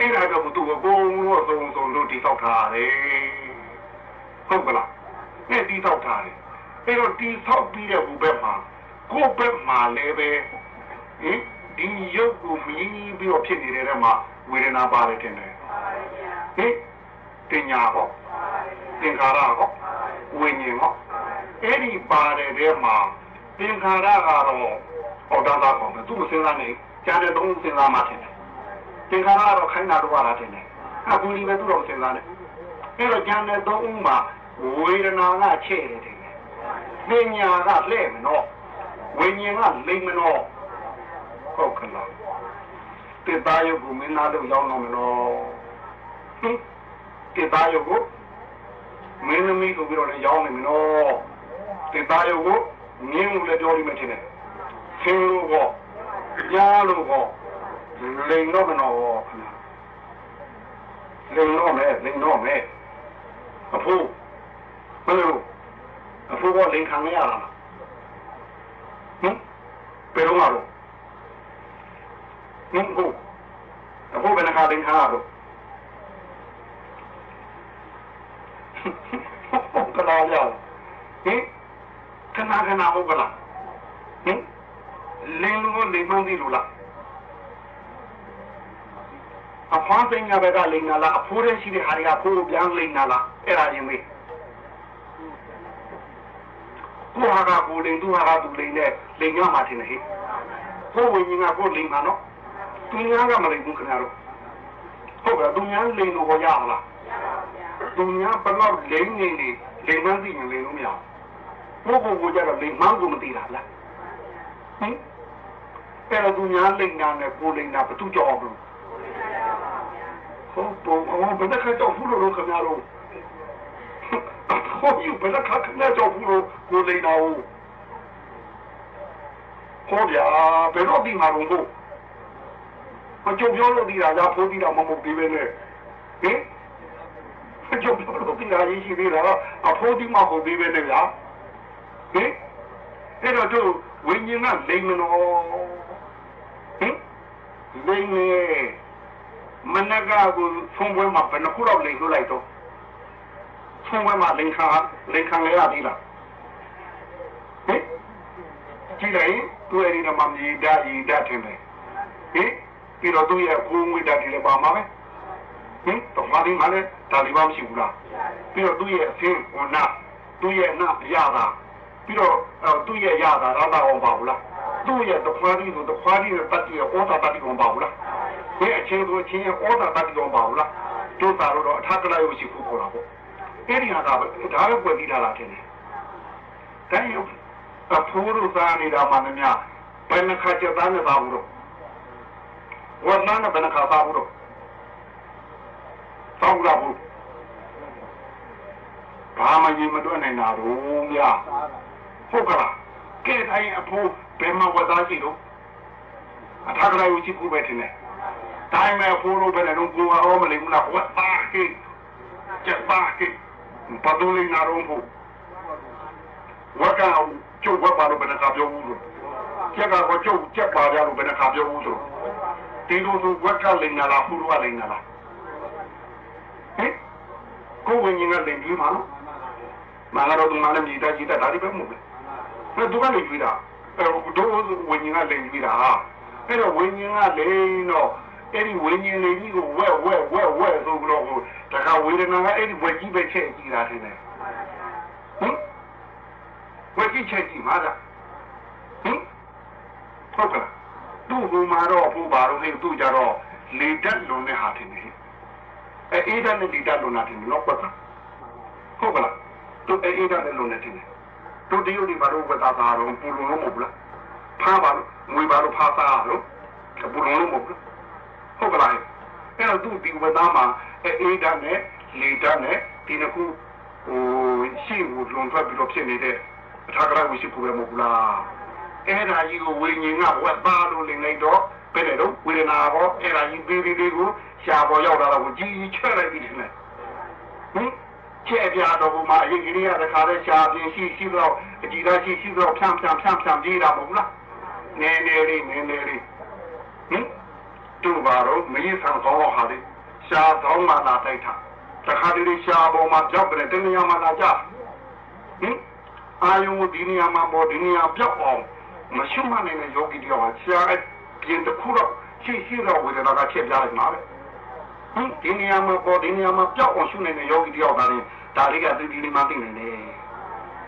အဲ့ဒါတော့သူ့ကိုကိုယ်ကိုသုံးသုံးလို့တိဆောက်ထားတယ်ဟုတ်ကလားနဲ့တိဆောက်ထားတယ်အဲ့တော့တိဆောက်ပြီးတဲ့ဟိုဘက်မှာကိုယ့်ဘက်မှာလည်းပဲဟင်ဒီရုပ်ကိုမြင်ပြီးတော့ဖြစ်နေတဲ့ထဲမှာဝေဒနာပါတယ်တင်တယ်ဟင်တင်ညာဟောသင်္ခါရဟောဝိညာဉ်ဟော အဲ့ဒီပါတယ်ထဲမှာသင်္ခါရကတော့ဟောတာတာပေါ့သူ့စဉ်းစားနေကြားတဲ့သုံးစဉ်းစားမှထင်တယ်သင်္ခါရကတော့ခိုင်းတာတော့ပါလားထင်တယ်အခုဒီပဲသူ့တော့စဉ်းစားနေအဲ့တော့ကြားတဲ့သုံးမှာဝေဒနာကချဲ့တယ်တင်တယ်ပညာကလှဲ့မနော်ဝိညာဉ်ကလိမ့်မနော်ဟုတ်ကလားတေတာယုကိုမင်းသားတို့ရောက်တော့မနော်ဟင်တေတာယုကိုမင်းသမီးဆိုပြီးတော့လည်းရောက်နေမနော် တေတာယုကိုငင်းလို့လည်းပြောလိမ့်မယ်ထင်တယ်ဆင်းလို့ပေါ့ကြားလို့ပေါ့လိန်တော့မနော်ခဏလိန်တော့မယ်လိန်တော့မယ်အဖိုးဘယ်လိုအဖိုးကလိန်ခံရလားဟင်ဘယ်တော့မှတော့ဟင်ဟုတ်အဖိုးဘယ်နှခါလိန်ခံရတော့ဟုတ်ကလားကြောက်ဟင် ခဏခဏဟုတ်ကလားဟင်လင်းလို့လိန်မှန်းသေးလို့လားအဖွားသိညာဘက်ကလိန်နာလားအဖိုးတဲ့ရှိတဲ့ဟာတွေကဖိုးပြန်လိန်နာလားအဲ့ဒါချင်းမေးကိုဟာကကိုလိန်သူဟာကသူလိန်နဲ့လိန်ရမှာတင်တယ်ဟိကိုဝိညာဉ်ကကိုလိန်မှာနော်သူညာကမလိန်ဘူးခင်ဗျားတို့ဟုတ်ကဲ့သူညာလိန်လို့ဟောရလားသူညာဘလောက်လိန်နေနေလိန်မှန်းသိရင်လိန်လို့မရဘူး ဘို့ဘို့ကိုကြတော့လိန်မှန်းကိုမသိတာလားဟင်အဲ့တော့သူညာလိန်နာနဲ့ကိုလိန်နာဘသူကြောက်အောင်လို့ဟုတ်တော့အော်ဘယ်တခါကြောက်ဘူးလို့ခင်ဗျားတို့ဟုတ်ယူဘယ်တခါခင်ဗျားကြောက်ဘူးလို့ကိုလိန်နာဟုတ်ဟောဗျာဘယ်တော့ဒီမှာတော့ဘူးမကြုံပြောလို့ဒီလာကြဖိုးပြီးတော့မမဟုတ်သေးပဲနဲ့ဟင်မကြုံပြောလို့ဒီလာရေးရှိသေးတာအဖိုးဒီမှာဟုတ်သေးပဲနဲ့ဗျာ ဟင်အဲ့တော့တို့ဝိညာဉ်ကလိမ်မနော်ဟင်လိမ်နေမနကကိုဆုံးပွဲမှာဘယ်နှခုတော့လိမ်လို့လိုက်တော့ဆုံးပွဲမှာလိမ်ခါလိမ်ခံရသေးလားဟင်ကြည့်လိုက်သူအဲ့ဒီမှာမြေဓာတ်ဤဓာတ်ထင်တယ်ဟင်ပြီးတော့သူ့ရဲ့ကိုယ်ငွေဓာတ်တွေလည်းပါမှာပဲဟင်တော့မာဒီမှာလည်းဒါလီပါမရှိဘူးလားပြီးတော့သူ့ရဲ့အဖင်းဝနာသူ့ရဲ့နာရတာ ပြီးတော့သူ့ရဲ့ရတာရတာအောင်ပါဘူးလားသူ့ရဲ့တခွားကြီးဆိုတခွားကြီးရဲ့တတ်ရဲ့ဩသာတတ်အောင်ပါဘူးလားဒီအချင်းဆိုအချင်းရဲ့ဩသာတတ်အောင်ပါဘူးလားတို့သာတော့အထက်ကလေးကိုရှိဖို့ခေါ်တာပေါ့အဲ့ဒီဟာကဒါပဲပွက်ပြီးထားတာထင်တယ်တိုင်းရုပ်အဖိုးတို့သားနေတာမှမများဘယ်နှခါကြသားနေပါဘူးတော့ဝတ်နာနဲ့ဘယ်နှခါသားဘူးတော့သောက်ရဘူးဘာမှရင်မတွက်နိုင်တာတော့များ ဟုတ်ကလားကဲတိုင်းအဖိုးဘယ်မှာဝတ်သားရှိတော့အထာကလေးကိုရှိဖို့ပဲထင်တယ်တိုင်းမဲ့အဖိုးတို့ဘယ်နဲ့တော့ကိုအောင်မလိမ့်ဘူးလားဝတ်သားကိကျက်ပါကိပဒူလီနာရုံးဖို့ဝတ်ကောင်ကျုပ်ဝတ်ပါလို့ဘယ်နှခါပြောဘူးလို့ကျက်ကတော့ကျုပ်ကျက်ပါကြလို့ဘယ်နှခါပြောဘူးလို့ဒီလိုဆိုဝက်ကလိန်နာလားဟူရလိန်နာလားဟင်ကိုဝင်ရင်ကလိန်ပြီးမှာနော်မလာတော့ဒီမှာလည်းမြေသားကြီးတာဒါတွေပဲမဟုတ်ဘူး ဘယ်သူကလိန်ပြီးတာအဲတို့ဝင်ရင်ကလိန်ပြီးတာအဲ့တော့ဝင်ရင်ကလိန်တော့အဲ့ဒီဝိညာဉ်လေးကြီးကိုဝဲဝဲဝဲဝဲဆိုပြီးတော့တခါဝေဒနာကအဲ့ဒီဝဲကြီးပဲချက်ကြည့်တာတင်တယ်ဟင်ဝဲကြီးချက်ကြည့်မှာလားဟင်ဟုတ်ကဲ့သူ့ဟိုမှာတော့ဘိုးဘာလို့လဲသူ့ကြတော့လေတက်လုံးနဲ့ဟာတင်တယ်အဲအေးတဲ့လေတက်လုံးနာတင်တယ်နော်ပတ်ဟုတ်ကလားသူအေးအေးတဲ့လုံးနဲ့တင်တယ်ဟ တို့တရုတ်တွေဘာလို့ဝတ်သားသားတော့ပူလုံလို့မဟုတ်ဘူးလားဖားပါလို့ငွေပါလို့ဖားသားတော့ပူလုံလို့မဟုတ်ဘူးဟုတ်ကလားအဲ့တော့သူဒီဝတ်သားမှာအေးဓာတ်နဲ့လေဓာတ်နဲ့ဒီနှစ်ခုဟိုရှိကိုလွန်ထွက်ပြီးတော့ဖြစ်နေတဲ့အထာကရဝိရှိခုပဲမဟုတ်ဘူးလားအဲ့ဒါကြီးကိုဝိညာဉ်ကဝတ်သားလို့လင်လိုက်တော့ဘယ်နဲ့တော့ဝေဒနာဟောအဲ့ဒါကြီးပြီးပြီးလေးကိုရှားပေါ်ရောက်လာတော့ကြီးကြီးချဲ့လိုက်ပြီဒီနဲ့ဟင် ချဲ့ပြတော့ဘုမအရင်ကလေးကတခါလဲရှားပြင်းရှိရှိတော့အကြည့်သားရှိရှိတော့ဖြန့်ဖြန့်ဖြန့်ဖြန့်ပြေးတာမဟုတ်လားနည်းနည်းလေးနည်းနည်းလေးဟင်တို့ပါတော့မင်းဆောင်ကောင်းတော့ဟာလေရှားကောင်းမှလာတိုက်တာတခါတလေရှားပေါ်မှာကြောက်တယ်တနေရာမှာလာကြဟင်အာယုံဒီနေရာမှာပေါ်ဒီနေရာပြောက်အောင်မရှိမနိုင်တဲ့ယောဂီတယောက်ရှားပြင်တစ်ခုတော့ရှိရှိတော့ဝေဒနာကချက်ပြလိုက်မှာပဲဟင်ဒီနေရာမှာပေါ်ဒီနေရာမှာပြောက်အောင်ရှုနေတဲ့ယောဂီတယောက်ဒါလေး ဒါလေးကသတိလေးမှသိနေတယ်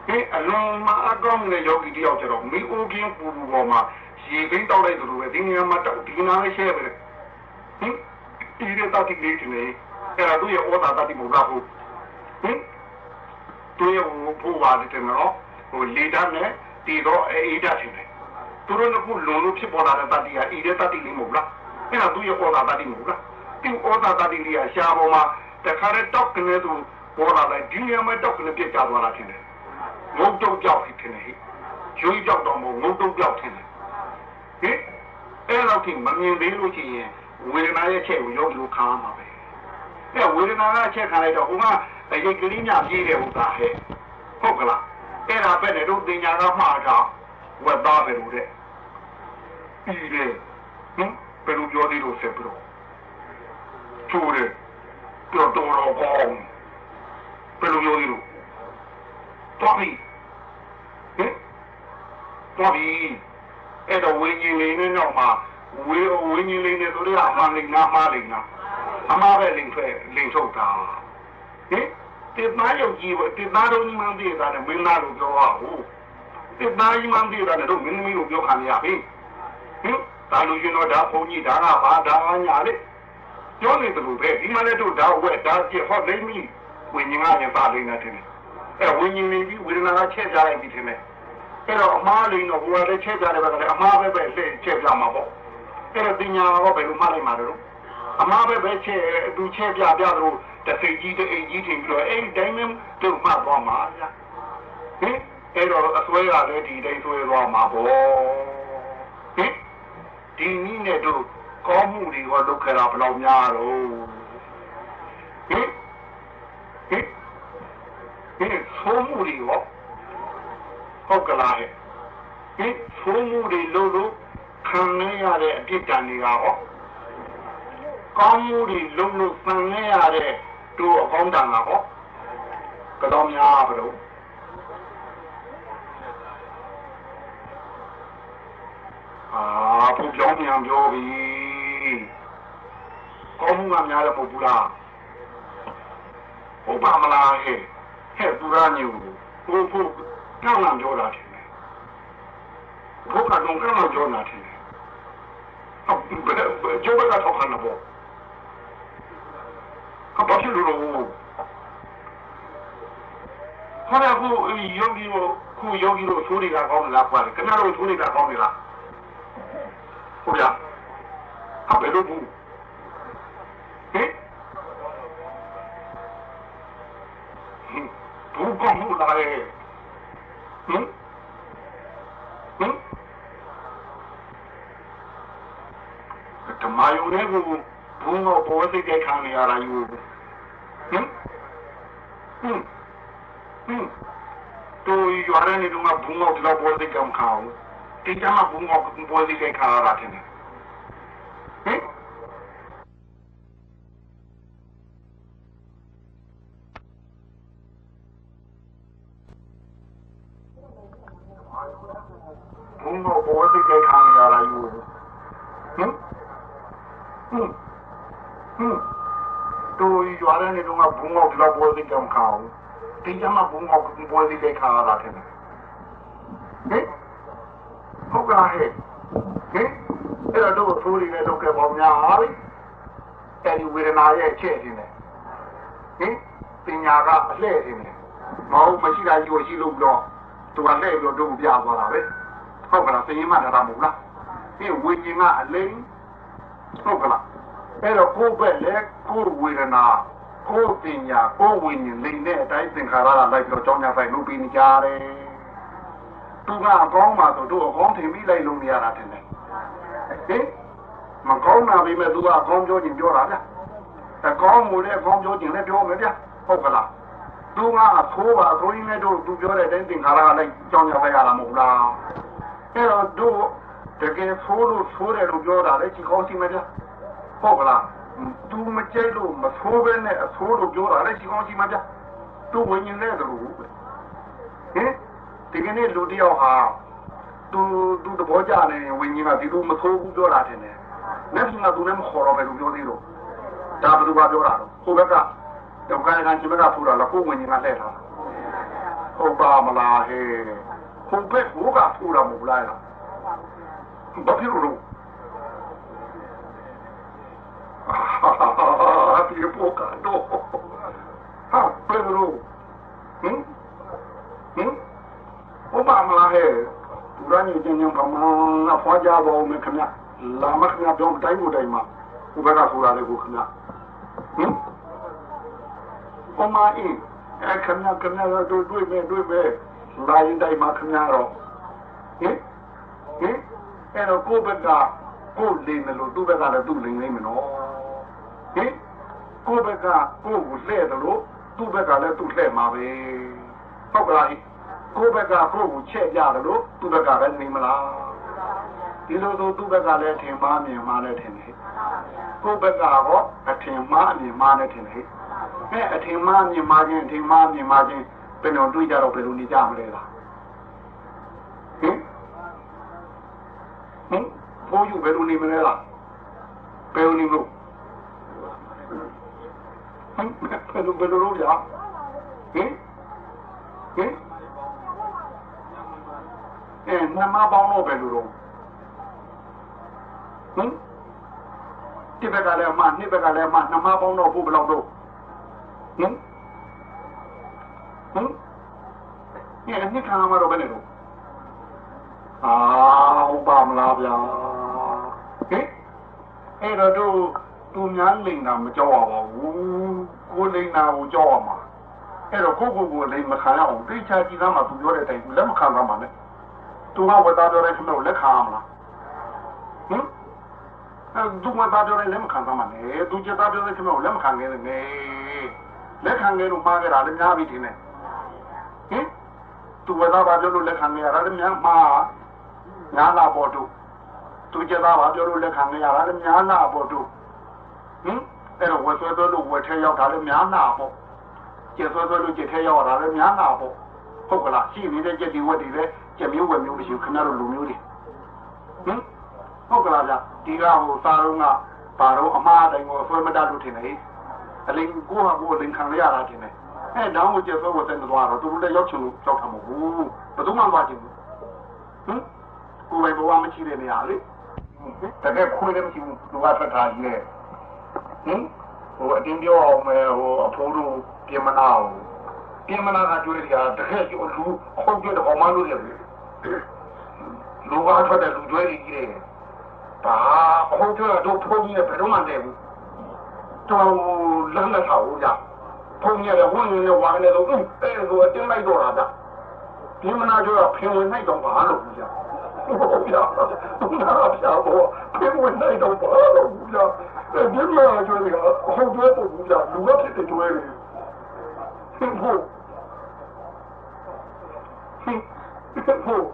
ဟင်အလုံးမအကောင်းတဲ့ယောဂီတယောက်ကျတော့မိအိုးကင်းပူပူပေါ်မှာရေဘိန်းတောက်လိုက်သလိုပဲဒီနေရာမှာတောက်ဒီနာလေးရှဲပဲဟင်ဒီရတာတိလေးတင်နေအဲ့ဒါသူ့ရဲ့ဩတာတတိမဟုတ်လားဟုတ်ဟင်သူရဲ့ဘိုးပါတယ်နော်ဟိုလေဓာတ်နဲ့တည်တော့အေးဓာတ်တင်တယ်သူတို့ကခုလုံလို့ဖြစ်ပေါ်လာတဲ့တတိကအေးတဲ့တတိလေးမဟုတ်လားအဲ့ဒါသူ့ရဲ့ဩတာတတိမဟုတ်လားဒီဩတာတတိလေးကရှားပေါ်မှာတခါတည်းတောက်ကနေသူ ပေါ်လာလိုက်ဒီနေရာမှာတောက်ကနေပြတ်ကျသွားတာထင်တယ်ငုတ်တုံပြောက်ဖြစ်နေဟိရွေးပြောက်တော့မဟုတ်ငုတ်တုံပြောက်ထင်တယ်ဟင်အဲ့လောက်ထိမမြင်သေးလို့ရှိရင်ဝေဒနာရဲ့ချက်ကိုရုပ်လို့ခံရမှာပဲအဲ့ဝေဒနာကအချက်ခံလိုက်တော့ဟိုကအရေးကလေးများပြေးတယ်ဥသာဟဲ့ဟုတ်ကလားအဲ့ဒါပဲနဲ့တို့တင်ညာကမှားတာဝတ်သားပဲလို့တဲ့ပြီးတယ်ဟင်ဘယ်လိုပြောသေးလို့ဆက်ပြီးတော့ကျိုးတယ်ပြောတော်တော်ကောင်း ဘယ်လိုပြောသေးလို့တော်ပြီဟင်တော်ပြီအဲ့တော့ဝိညာဉ်လေးနဲ့တော့မှဝေဝိညာဉ်လေးနဲ့ဆိုတော့အမှန်လေးနားမှားလေးနာအမှားပဲလင်ထွက်လင်ထုတ်တာဟင်တိမာယုတ်ကြီးဝတိမာတော်ကြီးမှန်းပြေတာနဲ့မင်းသားလို့ပြောပါဘူးတိမာကြီးမှန်းပြေတာနဲ့တော့မင်းသမီးလို့ပြောခံရပြီဟင်ဒါလူရှင်တော်ဒါဘုန်းကြီးဒါကဘာဒါညာလေပြောနေတယ်လို့ပဲဒီမှာလည်းတို့ဒါဝက်ဒါပြဟောလိမ့်မီ ဝိညာဉ်ကရင်ပါလိမ့်နေတယ်အဲဝိညာဉ်လေးကြီးဝေဒနာကချက်ကြလိုက်ပြီထင်တယ်အဲ့တော့အမားလေးတော့ဘုရားလည်းချက်ကြတယ်ပဲလေအမားပဲပဲလက်ချက်ပြမှာပေါ့အဲ့တော့တင်ညာတော့ဘယ်လိုမှလိုက်မှာလဲတော့အမားပဲပဲချက်သူချက်ပြပြတော့တစိတ်ကြီးတအိတ်ကြီးထင်ပြီးတော့အဲ့ဒီတိုင်းမှတို့မှသွားမှာဗျာဟင်အဲ့တော့အစွဲရလည်းဒီတိုင်းဆွဲသွားမှာပေါ့ဟင်ဒီနည်းနဲ့တို့ကောင်းမှုတွေရောလုပ်ခဲ့တာဘယ်လောက်များတော့ဟင် ဟင်ဟင်ဆိုးမှုတွေရောဟုတ်ကလားဟဲ့ဟင်ဆိုးမှုတွေလို့လို့ခံရတဲ့အပြစ်ဒဏ်တွေကရောကောင်းမှုတွေလုံးလို့ဆန်ရတဲ့တို့အကောင်းတန်ကဟောကတော့များဘလို့အာဘုပြောင်းပြန်ပြောပြီကောင်းမှုကများတယ်မဟုတ်ဘူးလား ဟုတ်ပါမလားဟဲ့ဟဲ့သူရညူဘုဘုကောင်းလာပြောတာတယ်ဘုကတော့ကောင်းလာပြောတာတယ်ဟုတ်ဘယ်ကျိုးကထောက်ခံတော့ကဘာဖြစ်လို့ခါရခုယောဂီကိုခုယောဂီကိုသိုးနေတာကောင်းလားကွာခင်ဗျားတို့သိုးနေတာကောင်းနေလားဟုတ်ဗျာဟာဘယ်လိုဘူးဟင် ဘူးကောင်းလို့လားဟင်ဟင်ဓမ္မယုံလေးကိုဘုံတော့ပေါ်စိတ်တဲ့ခံနေရတာယူဟင်ဟင်ဟင်တို့ရွာရနေတော့ဘုံတော့ဒီလောက် လောက်ပေါ်စိတ်ကံခအောင်ဒီကမှာဘုံတော့ပေါ်စိတ်တဲ့ခံရတာတင်ဟင်ဟုတ်ကဲ့ဟဲ့ဟင်အဲ့တော့တို့သိုးရည်နဲ့လုပ်ခဲ့ပေါင်းများဟာပြီအဲ့ဒီဝေဒနာရဲ့အချက်တင်တယ်ဟင်ပညာကအလှည့်တင်တယ်မဟုတ်မရှိတာကြီးကိုရှိလို့ပြီးတော့သူကလဲပြီးတော့ပြသွားတာပဲဟုတ်ကလားသိရင်မှထားတာမဟုတ်လားဒီဝိညာဉ်ကအလိမ့်ဟုတ်ကလားအဲ့တော့ကိုယ်ပဲလေကိုယ်ဝေဒနာ ကိုယ်ပညာကိုယ်ဝိညာဉ်လိမ့်တဲ့အတိုင်းသင်္ခါရကလိုက်ပြီးတော့ကြောင်းကြဆိုင်လုပ်ပြီးနေကြတယ်သူကအကောင်းမှဆိုတို့အကောင်းထင်ပြီးလိုက်လို့မရတာတင်တယ်ဟင်မကောင်းတာပဲမဲ့သူကအကောင်းပြောခြင်းပြောတာဗျအကောင်းမှုလည်းအကောင်းပြောခြင်းလည်းပြောမယ်ဗျဟုတ်ကလားသူကအဖိုးပါအဖိုးကြီးနဲ့တို့သူပြောတဲ့အတိုင်းသင်္ခါရကလိုက်ကြောင်းကြဆိုင်ရတာမဟုတ်လားအဲ့တော့တို့တကယ်ဖိုးလို့ဖိုးတယ်လို့ပြောတာလေဒီကောင်းစီမဗျဟုတ်ကလား သူမကြိုက်လို့မဆိုးပဲနဲ့အဆိုးလို့ပြောတာလည်းရှိကောင်းရှိမှပြသူဝင်ရင်လည်းသလိုပဲဟင်ဒီကနေ့လူတယောက်ဟာသူသူသဘောကျနေဝင်ကြီးကဒီလိုမဆိုးဘူးပြောတာတင်တယ်။လက်ရှိကသူလည်းမခေါ်တော့ပဲလို့ပြောသေးတော့ဒါဘယ်သူကပြောတာတော့ဟိုဘက်ကတော့ကာယကံရှင်ဘက်ကဖူတာလားကိုဝင်ကြီးကလှည့်တာ။ဟုတ်ပါမလားဟဲ့။ဟိုဘက်ဘိုးကဖူတာမဟုတ်လား။ဘာဖြစ်လို့ ဟာဒီပိုကတော့ဟာဘယ်လိုဟင်ဟင်ဘုမမလာဟဲ့ဘူရညကျင်းညံပါမငါဖွာကြပါဦးမခင်ဗျလာမခင်ဗျပြောတိုင်းကိုတိုင်းမှာဘုဘကဆိုတာလေကိုခင်ဗျဟင်ဘုမအင်းအဲ့ခင်ဗျခင်ဗျတို့တွေ့မယ်တွေ့မယ်လာရင်တိုင်းမှာခင်ဗျတော့ဟင်ဟင်အဲ့တော့ကိုယ့်ဘက်ကကိုယ်လိမ့်တယ်လို့သူ့ဘက်ကလည်းသူ့လိမ့်လိမ့်မယ်နော် ဟင်ကိုယ့်ဘက်ကကိုယ့်ကိုလှဲ့တယ်လို့သူ့ဘက်ကလည်းသူ့လှဲ့မှာပဲဟုတ်ကလားကိုယ့်ဘက်ကကိုယ့်ကိုချက်ကြတယ်လို့သူ့ဘက်ကလည်းနေမလားဒီလိုဆိုသူ့ဘက်ကလည်းထင်မှားမြင်မှားလည်းထင်တယ်ကိုယ့်ဘက်ကတော့အထင်မှားအမြင်မှားလည်းထင်တယ်အဲအထင်မှားမြင်မှားခြင်းအထင်မှားမြင်မှားခြင်းဘယ်တော့တွေးကြတော့ဘယ်လိုနေကြမလဲလားဟင်ဟင်ဘိုးယူဘယ်လိုနေမလဲလားဘယ်လိုနေလို့ဟင် ဘယ်လိုဘယ်လိုလုပ်ရဟင်ဟင်အဲနမပေါင်းတော့ဘယ်လိုလုပ်ဟင်ဒီဘက်ကလည်းအမနှစ်ဘက်ကလည်းအမနမပေါင်းတော့ဘုဘယ်လောက်တော့ဟင်ဟင်ဒီအနှစ်ခံမှာတော့ဘယ်နဲ့တော့အာဟုတ်ပါမလားဗျာဟင်အဲ့တော့တို့ သူများလိန်တာမကြောက်ရပါဘူးကိုလိန်တာကိုကြောက်ရမှာအဲ့တော့ကိုကိုကိုလိန်မခံရအောင်သိချာကြည့်သားမှသူပြောတဲ့အတိုင်းလက်မခံသားမှလည်းသူကဝတ်သားပြောတဲ့ခဏကိုလက်ခံရမလားဟင်အဲသူဝတ်သားပြောတဲ့လက်မခံသားမှလည်းသူချက်သားပြောတဲ့ခဏကိုလက်မခံခဲ့နဲ့လက်ခံခဲ့လို့မှားခဲ့တာလည်းများပြီထင်တယ်ဟင်သူဝတ်သားပြောလို့လက်ခံခဲ့ရတာလည်းများမှားညာလာပေါ်တို့သူကျသားပါပြောလို့လက်ခံနေရတာလည်းများနာပေါ့တို့ ဟင်အဲ့တော့ဝက်ဆွဲသွဲလို့ဝက်ထဲရောက်တာလည်းများနာပေါ့ကျက်ဆွဲသွဲလို့ကျက်ထဲရောက်တာလည်းများနာပေါ့ဟုတ်ကလားရှိနေတဲ့ကျက်ဒီဝက်တွေလည်းကျက်မျိုးဝက်မျိုးမရှိဘူးခင်ဗျားတို့လူမျိုးတွေဟင်ဟုတ်ကလားဗျဒီကဟိုစားတော့ကဘာတော့အမှားတိုင်းကိုဆွဲမတတ်လို့ထင်တယ်အလင်းကိုဟာကိုအလင်းခံရတာထင်တယ်အဲတောင်းကိုကျက်ဆွဲဝက်တဲ့သွားတော့သူတို့လည်းရောက်ချင်လို့ရောက်တာမဟုတ်ဘူးဘယ်သူမှမပါချင်ဘူးဟင်ကိုယ်ပဲဘဝမရှိတဲ့နေရာလေတကယ်ခွေးလည်းမရှိဘူးသူကထွက်ထားကြီးလေ ဟင်ဟိုအတင်းပြောအောင်မယ်ဟိုအဖိုးတို့ပြင်မနာအောင်ပြင်မနာကတွေ့ရတကယ်ကျလူခုတ်ကြတဲ့ကောင်မလို့ရတယ်လူကထွက်တဲ့လူတွေကြီးတယ်ဘာအခုကျတော့ဖုန်းကြီးဘယ်တော့မှမတည့်ဘူးတော့လမ်းနဲ့ထားဦးကြဖုန်းကြီးလည်းဝင်းနေဝိုင်းနေတော့အဲဆိုအတင်းလိုက်တော့တာဗျပြင်မနာကျတော့ဖင်ဝင်နိုင်တော့ဘာလို့ဘူးကြဟု တ်ဗျာဟုတ်လားဗျာဘောဖင်ဝင်နိုင်တော့ဘာလို့ဘူးဗျာဒီမှာကျွေးကဟုတ်ကျွေးတော့ဘူးဗျာလူကဖြစ်တဲ့ကျွေးလေဟင်ဖို့ဟင်ဖို့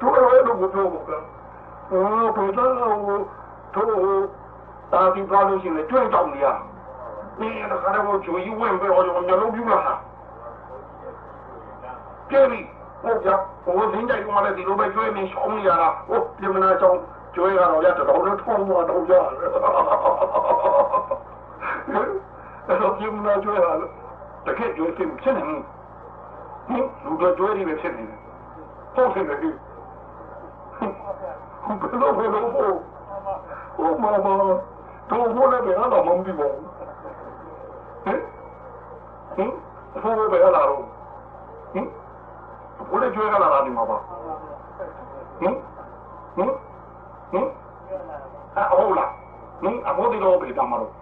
တို့လည်းတော့မပြောဘူးကွာအော်ဘယ်တော့တို့တာဒီပါလို့ရှိရင်တွေ့တော့နေရနေရတာကတော့ကျွေးဝင်ပြီးတော့ညလုံးပြူလာပြေပြီ ဟုတ်ကြဟိုလင်းကြိုင်ကလည်းဒီလိုပဲကျွေးနေရှောင်းနေရတာဟိုပြင်မနာချောင်းကျွေးရတော့ရတော့တော့ထုံးသွားတော့ကြအဲ့တော့ပြင်မနာကျွေးရတော့တကယ်ကျွေးဖြစ်ဖြစ်နေဟင်လူတို့ကျွေးနေဖြစ်နေဟုတ်တယ်လေဘယ်လိုဘယ်လိုဟိုဟိုမမတော့ဘိုးလည်းဘယ်တော့မှမပြီးပါဘူးဟင်ဟင်ဘိုးဘယ်လာတော့ဟင်ဝ ကိုလည်းကျွေးကြလာတာဒီမှာပါဟင်ဟင်ဟင်အဟုတ်လားဟင်အဖို့ဒီလိုပြေးတာမလို့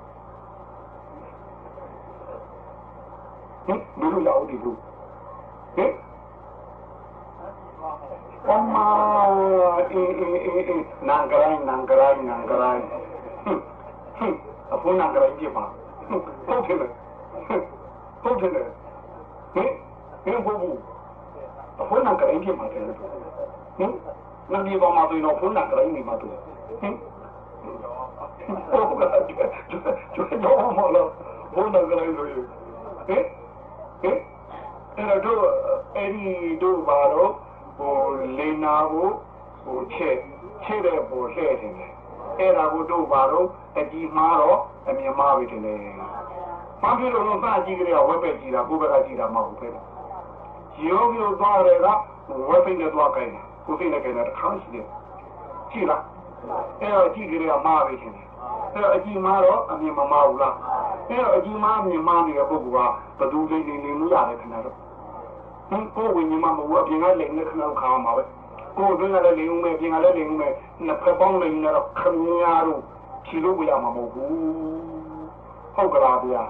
ဟင်ဘယ်လိုရောက်ဒီလိုဟင်အမအေးအေးအေးအေးနန်ဂရိုင်းနန်ဂရိုင်းနန်ဂရိုင်းဟင်ဟင်အဖို့နန်ဂရိုင်းပြပါဟုတ်တယ်ဟုတ်တယ်ဟင်ဟင်ဘုဘူး အဖို့နန်ဂရိုင်းပြပါတယ်ဟင်နဒီဘာမဆိုရင်ဖုန်းနန်ဂရိုင်းနေမှာတူဟင်ဟုတ်ကဲ့ကျွတ်ကြောင်းမလို့ဘုန်းနန်ဂရိုင်းဆိုရင်ဟင်ဟင်အဲ့တော့အဲ့ဒီတို့ဘာတော့ဟိုလေနာကိုဟိုချက်ချက်တဲ့ပေါ်လှည့်တယ်အဲ့ဒါကိုတို့ဘာတော့အကြီးမားတော့အမြင်မားပြီတယ်ဘာဖြစ်လို့လဲစကြည့်ကြရဝက်ပဲကြည့်တာကိုယ်ပဲကြည့်တာမဟုတ်ဘူးပဲ ယောဂီတို့သွားရဲကဝက်ပဲနဲ့သွားကြတယ်ကိုယ်သိနေကြတဲ့ခါရှိတယ်ကြည့်လားအဲ့တော့ကြည့်ကြရမားပြီတယ်အဲ့တော့အကြီးမားတော့အမြင်မမားဘူးလားအဲ့တော့အကြီးမားအမြင်မားနေတဲ့ပုဂ္ဂိုလ်ကဘယ်သူလိမ့်နေနေလို့ရတယ်ခင်ဗျားတို့ဟင်ကိုယ်ဝิญဉ်မမဟုတ်အပြင်ကလိမ့်နေခဏခါမှာပဲကိုယ်အတွင်းကလည်းလိမ့်ဦးမယ်ပြင်ကလည်းလိမ့်ဦးမယ်နှစ်ဖက်ပေါင်းလိမ့်နေတော့ခင်ဗျားတို့ခြေလို့ပြရမှာမဟုတ်ဘူးဟုတ်ကလားဗျာ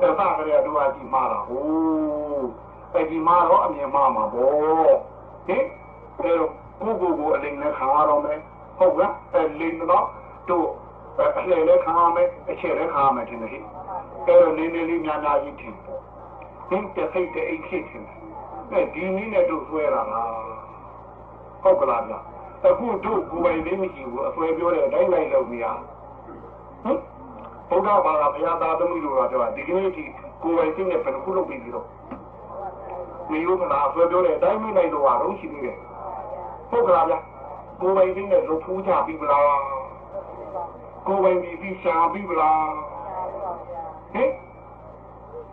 အဲ့ဒါကလေးတို့အကြီးမားတာဟိုး အကြီးမားတော့အမြင်မားမှာပေါ့ဟင်အဲ့တော့ကိုယ်ကိုယ်ကိုအလိမ့်နဲ့ခါရတော့မယ်ဟုတ်ကဲ့အဲ့လိမ့်တော့တို့အလှည့်လည်းခါရမယ်အချက်လည်းခါရမယ်ထင်တယ်ဟိအဲ့တော့နည်းနည်းလေးများများကြီးထင်ပေါ့ဟင်တစ်စိတ်တစ်အိတ်ဖြစ်ထင်တယ်အဲဒီနည်းနဲ့တို့ဆွဲတာလားဟုတ်ကလားဗျအခုတို့ကိုယ်ပိုင်လေးမရှိဘူးအဆွဲပြောတဲ့အတိုင်းလိုက်လုပ်နေရဟင်ဘုရားဘာသာဘုရားသားသမီးတို့ကပြောတာဒီကနေ့ဒီကိုယ်ပိုင်သိနေဘယ်ခုလုပ်ပြီးပြီး တော့မိလို့မလားဆွဲပြောတဲ့အတိုင်းမလိုက်တော့တော့ရှိသေးတယ်ဟုတ်ကလားဗျကိုယ်ပိုင်သိနေလို့ဖူးကြပြီးပလားကိုယ်ပိုင်ပြီးပြီးရှာပြီးပလားဟင်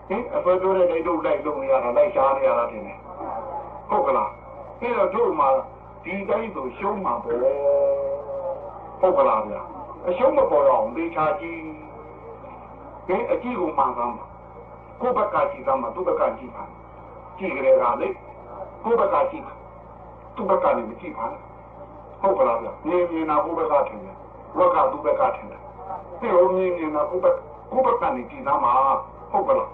ဟင်အဆွဲပြောတဲ့တိုင်းတို့လိုက်လုပ်နေရတာလိုက်ရှားနေရတာတင်တယ်ဟုတ်ကလားအဲ့တော့တို့မှာဒီတိုင်းဆိုရှုံးမှာပေါ့ဟုတ်ကလားဗျာအရှုံးမပေါ်တော့ဒေချာကြီးဟင်အကြည့်ကိုမှန်သမ်းပါကိုယ့်ဘက်ကကြည့်သမ်းပါသူ့ဘက်ကကြည့်ပါ ကြည့်ကြရတာလေကိုယ့်ဘက်ကကြည့်သူ့ဘက်ကနေမကြည့်ပါဟုတ်ကလားဗျာမြင်မြင်နာကိုယ့်ဘက်ကထင်တယ်ဝက်ကသူ့ဘက်ကထင်တယ်ဒီလိုမြင်မြင်နာကိုယ့်ဘက်ကိုယ့်ဘက်ကနေကြည့်သမ်းပါဟုတ်ကလား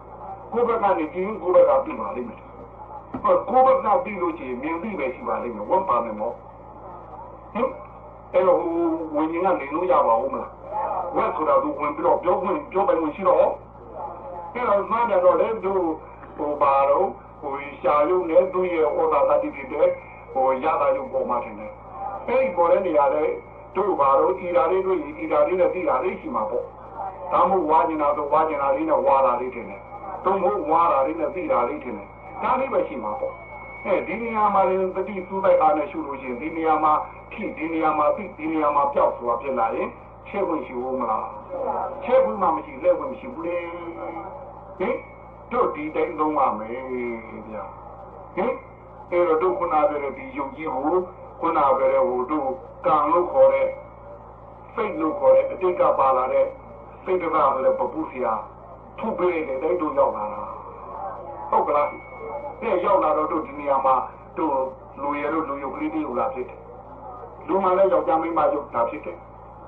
ကိုယ့်ဘက်ကနေကြည့်ကိုယ့်ဘက်ကပြီးပါလိမ့်မယ်ကိုယ်ဘက်ကပြီးလို့ချင်းမြင်ပြီးပဲရှိပါလိမ့်မယ်ဝတ်ပါမယ်မောဟင်အဲ့တော့ဝင်ရင်ကနေလို့ရပါဦးမလားဝတ်ဆိုတာသူဝင်ပြီးတော့ပြောခွင့်ပြောပိုင်ခွင့်ရှိတော့အဲ့တော့မှန်းတယ်တော့လေသူဟိုပါတော့ ဟိုရှာရုံနဲ့သူ့ရဲ့ဩသာသတိတွေဟိုရတာရုံပေါ်မှာထင်တယ်အဲ့ဒီပေါ်တဲ့နေရာလေတို့ပါတော့ဤဓာလေးတို့ဤဓာလေးနဲ့သိတာလေးရှိမှာပေါ့ဒါမှမဟုတ်ဝါကျင်တာတော့ဝါကျင်တာလေးနဲ့ဝါတာလေးထင်တယ်တို့မဟုတ်ဝါတာလေးနဲ့သိတာလေးထင်တယ်ဒါလေးပဲရှိမှာပေါ့အဲဒီနေရာမှာလည်းတတိသူ့တိုက်အားနဲ့ရှုလို့ရှိရင်ဒီနေရာမှာဖြစ်ဒီနေရာမှာပြီးဒီနေရာမှာပြောက်ဆိုတာဖြစ်လာရင်ချဲဝင်ရှိဦးမလားချဲဝင်မှမရှိလဲဝင်မရှိဘူးလေဟင် တို့ဒီတိုင်းလုံးပါမယ်ဗျာဟင်အဲတော့တို့ခုနပြောတဲ့ဒီယုံကြည်ကိုခုနပြောတဲ့ဟိုတို့ကံလို့ခေါ်တဲ့စိတ်လို့ခေါ်တဲ့အတိတ်ကပါလာတဲ့စိတ်တကားလည်းပပူစီယာထုပ်ပေးတဲ့တိုင်းတို့ရောက်လာတာဟုတ်ကလားတဲ့ရောက်လာတော့တို့ဒီနေရာမှာတို့လူရတို့လူယုတ်ကလေးတွေလာဖြစ်တယ်လူမှလည်းယောက်ျားမိန်းမယုတ်တာဖြစ်တယ်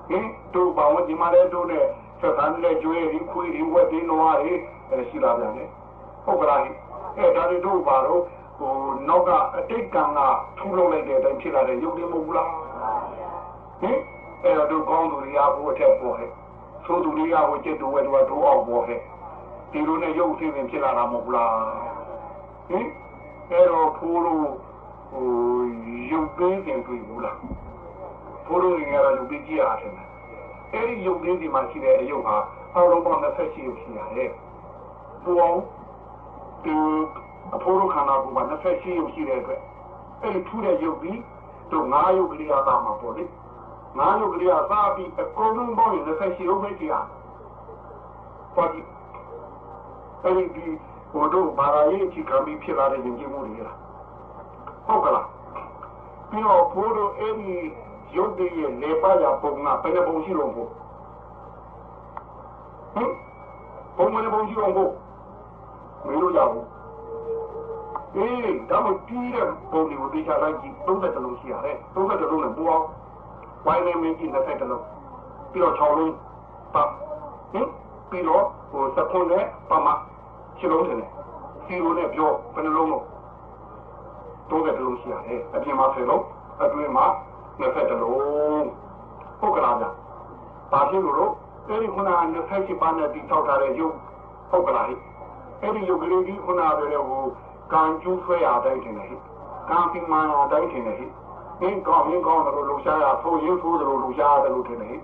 ဟင်တို့ဘာဝင်ဒီမှာလည်းတို့နဲ့ဆက်ဆံတဲ့ကျွေးရင်ခွေးရင်ဝက်တင်းနွားတွေရှိလာပြန်တယ် ဟုတ်ကလားအဲဒါတွေတို့ဘာတော့ဟိုနောက်ကအတိတ်ကံကထူလုံးလိုက်တဲ့အတိုင်းဖြစ်လာတဲ့ယုတ်တယ်မဟုတ်ဘူးလားဟင်အဲတို့ကောင်းသူတွေကဘိုးအထက်ပေါ်ဟဲ့သို့သူတွေကဟိုจิตတို့ဝဲတို့တို့အောက်ပေါ်ဟဲ့ဒီလိုနဲ့ရုပ်ဆင်းဆင်းဖြစ်လာတာမဟုတ်လားဟင်အဲ့တော့ဖိုးလို့ဟိုရုပ်ကင်းတင်တွေ့ဘူးလားဖိုးလို့ငါရရုပ်ပြီးကြည့်ရတယ်အဲ့ဒီရုပ်ကင်းဒီမှာရှိတဲ့အယုတ်ဟာအောက်လုံးပေါင်း28ရုပ်ရှိရတယ်ပူအောင် ဒီအဖိုးတို့ခန္ဓာကိုယ်မှာ28ရုပ်ရှိတဲ့အတွက်အဲ့ဒီထူးတဲ့ရုပ်ပြီးတို့9ရုပ်ကလေးအသာမှာပေါ့လေ9ရုပ်ကလေးအသာပြီးအကုန်လုံးပေါင်းရင်28ရုပ်ပဲကြည့်ရပါဒီအဲ့ဒီဟိုတို့ဘာသာရေးအချိန်ကမ်းပြီးဖြစ်လာတဲ့ယဉ်ကျေးမှုတွေလားဟုတ်ကလားပြီးတော့ဘိုးတို့အဲ့ဒီရုပ်တည်းရဲ့နေပါရပုံကဘယ်နှပုံရှိလို့ဘို့ဟင်ပုံမနှပုံရှိလို့ဘို့ မလို့ရဘူးဟအေးဒါမှတီးတဲ့ပုံတွေကိုတေချာလိုက်ကြည့်30လုံးရှိရတယ်30လုံးနဲ့ပူအောင်ဝိုင်းနေမင်းကြီး20လုံးပြီးတော့6လုံးပတ်ဟင်ပြီးတော့ဟိုစကွန်နဲ့ပမချလုံးတယ်စီလိုနဲ့ပြောဘယ်နှလုံးလို့30လုံးရှိရတယ်အပြင်မှာ10လုံးအတွင်းမှာ20လုံးဟုတ်ကလားဗျပါရှိလို့လို့အဲ့ဒီခုနက28ပါးနဲ့တိထောက်ထားတဲ့ရုပ်ဟုတ်ကလားဟိ အဲ့ဒီရုပ်ကလေးကြီးခုနကပြောတဲ့ဟိုကံကျူးဆွဲရတိုင်းတင်တယ်ဟိကံပိမာနာတိုင်းတင်တယ်ဟိအင်းကောင်းရင်ကောင်းတယ်လို့လူရှားရဆိုရင်ဆိုတယ်လို့လူရှားရတယ်လို့ထင်တယ်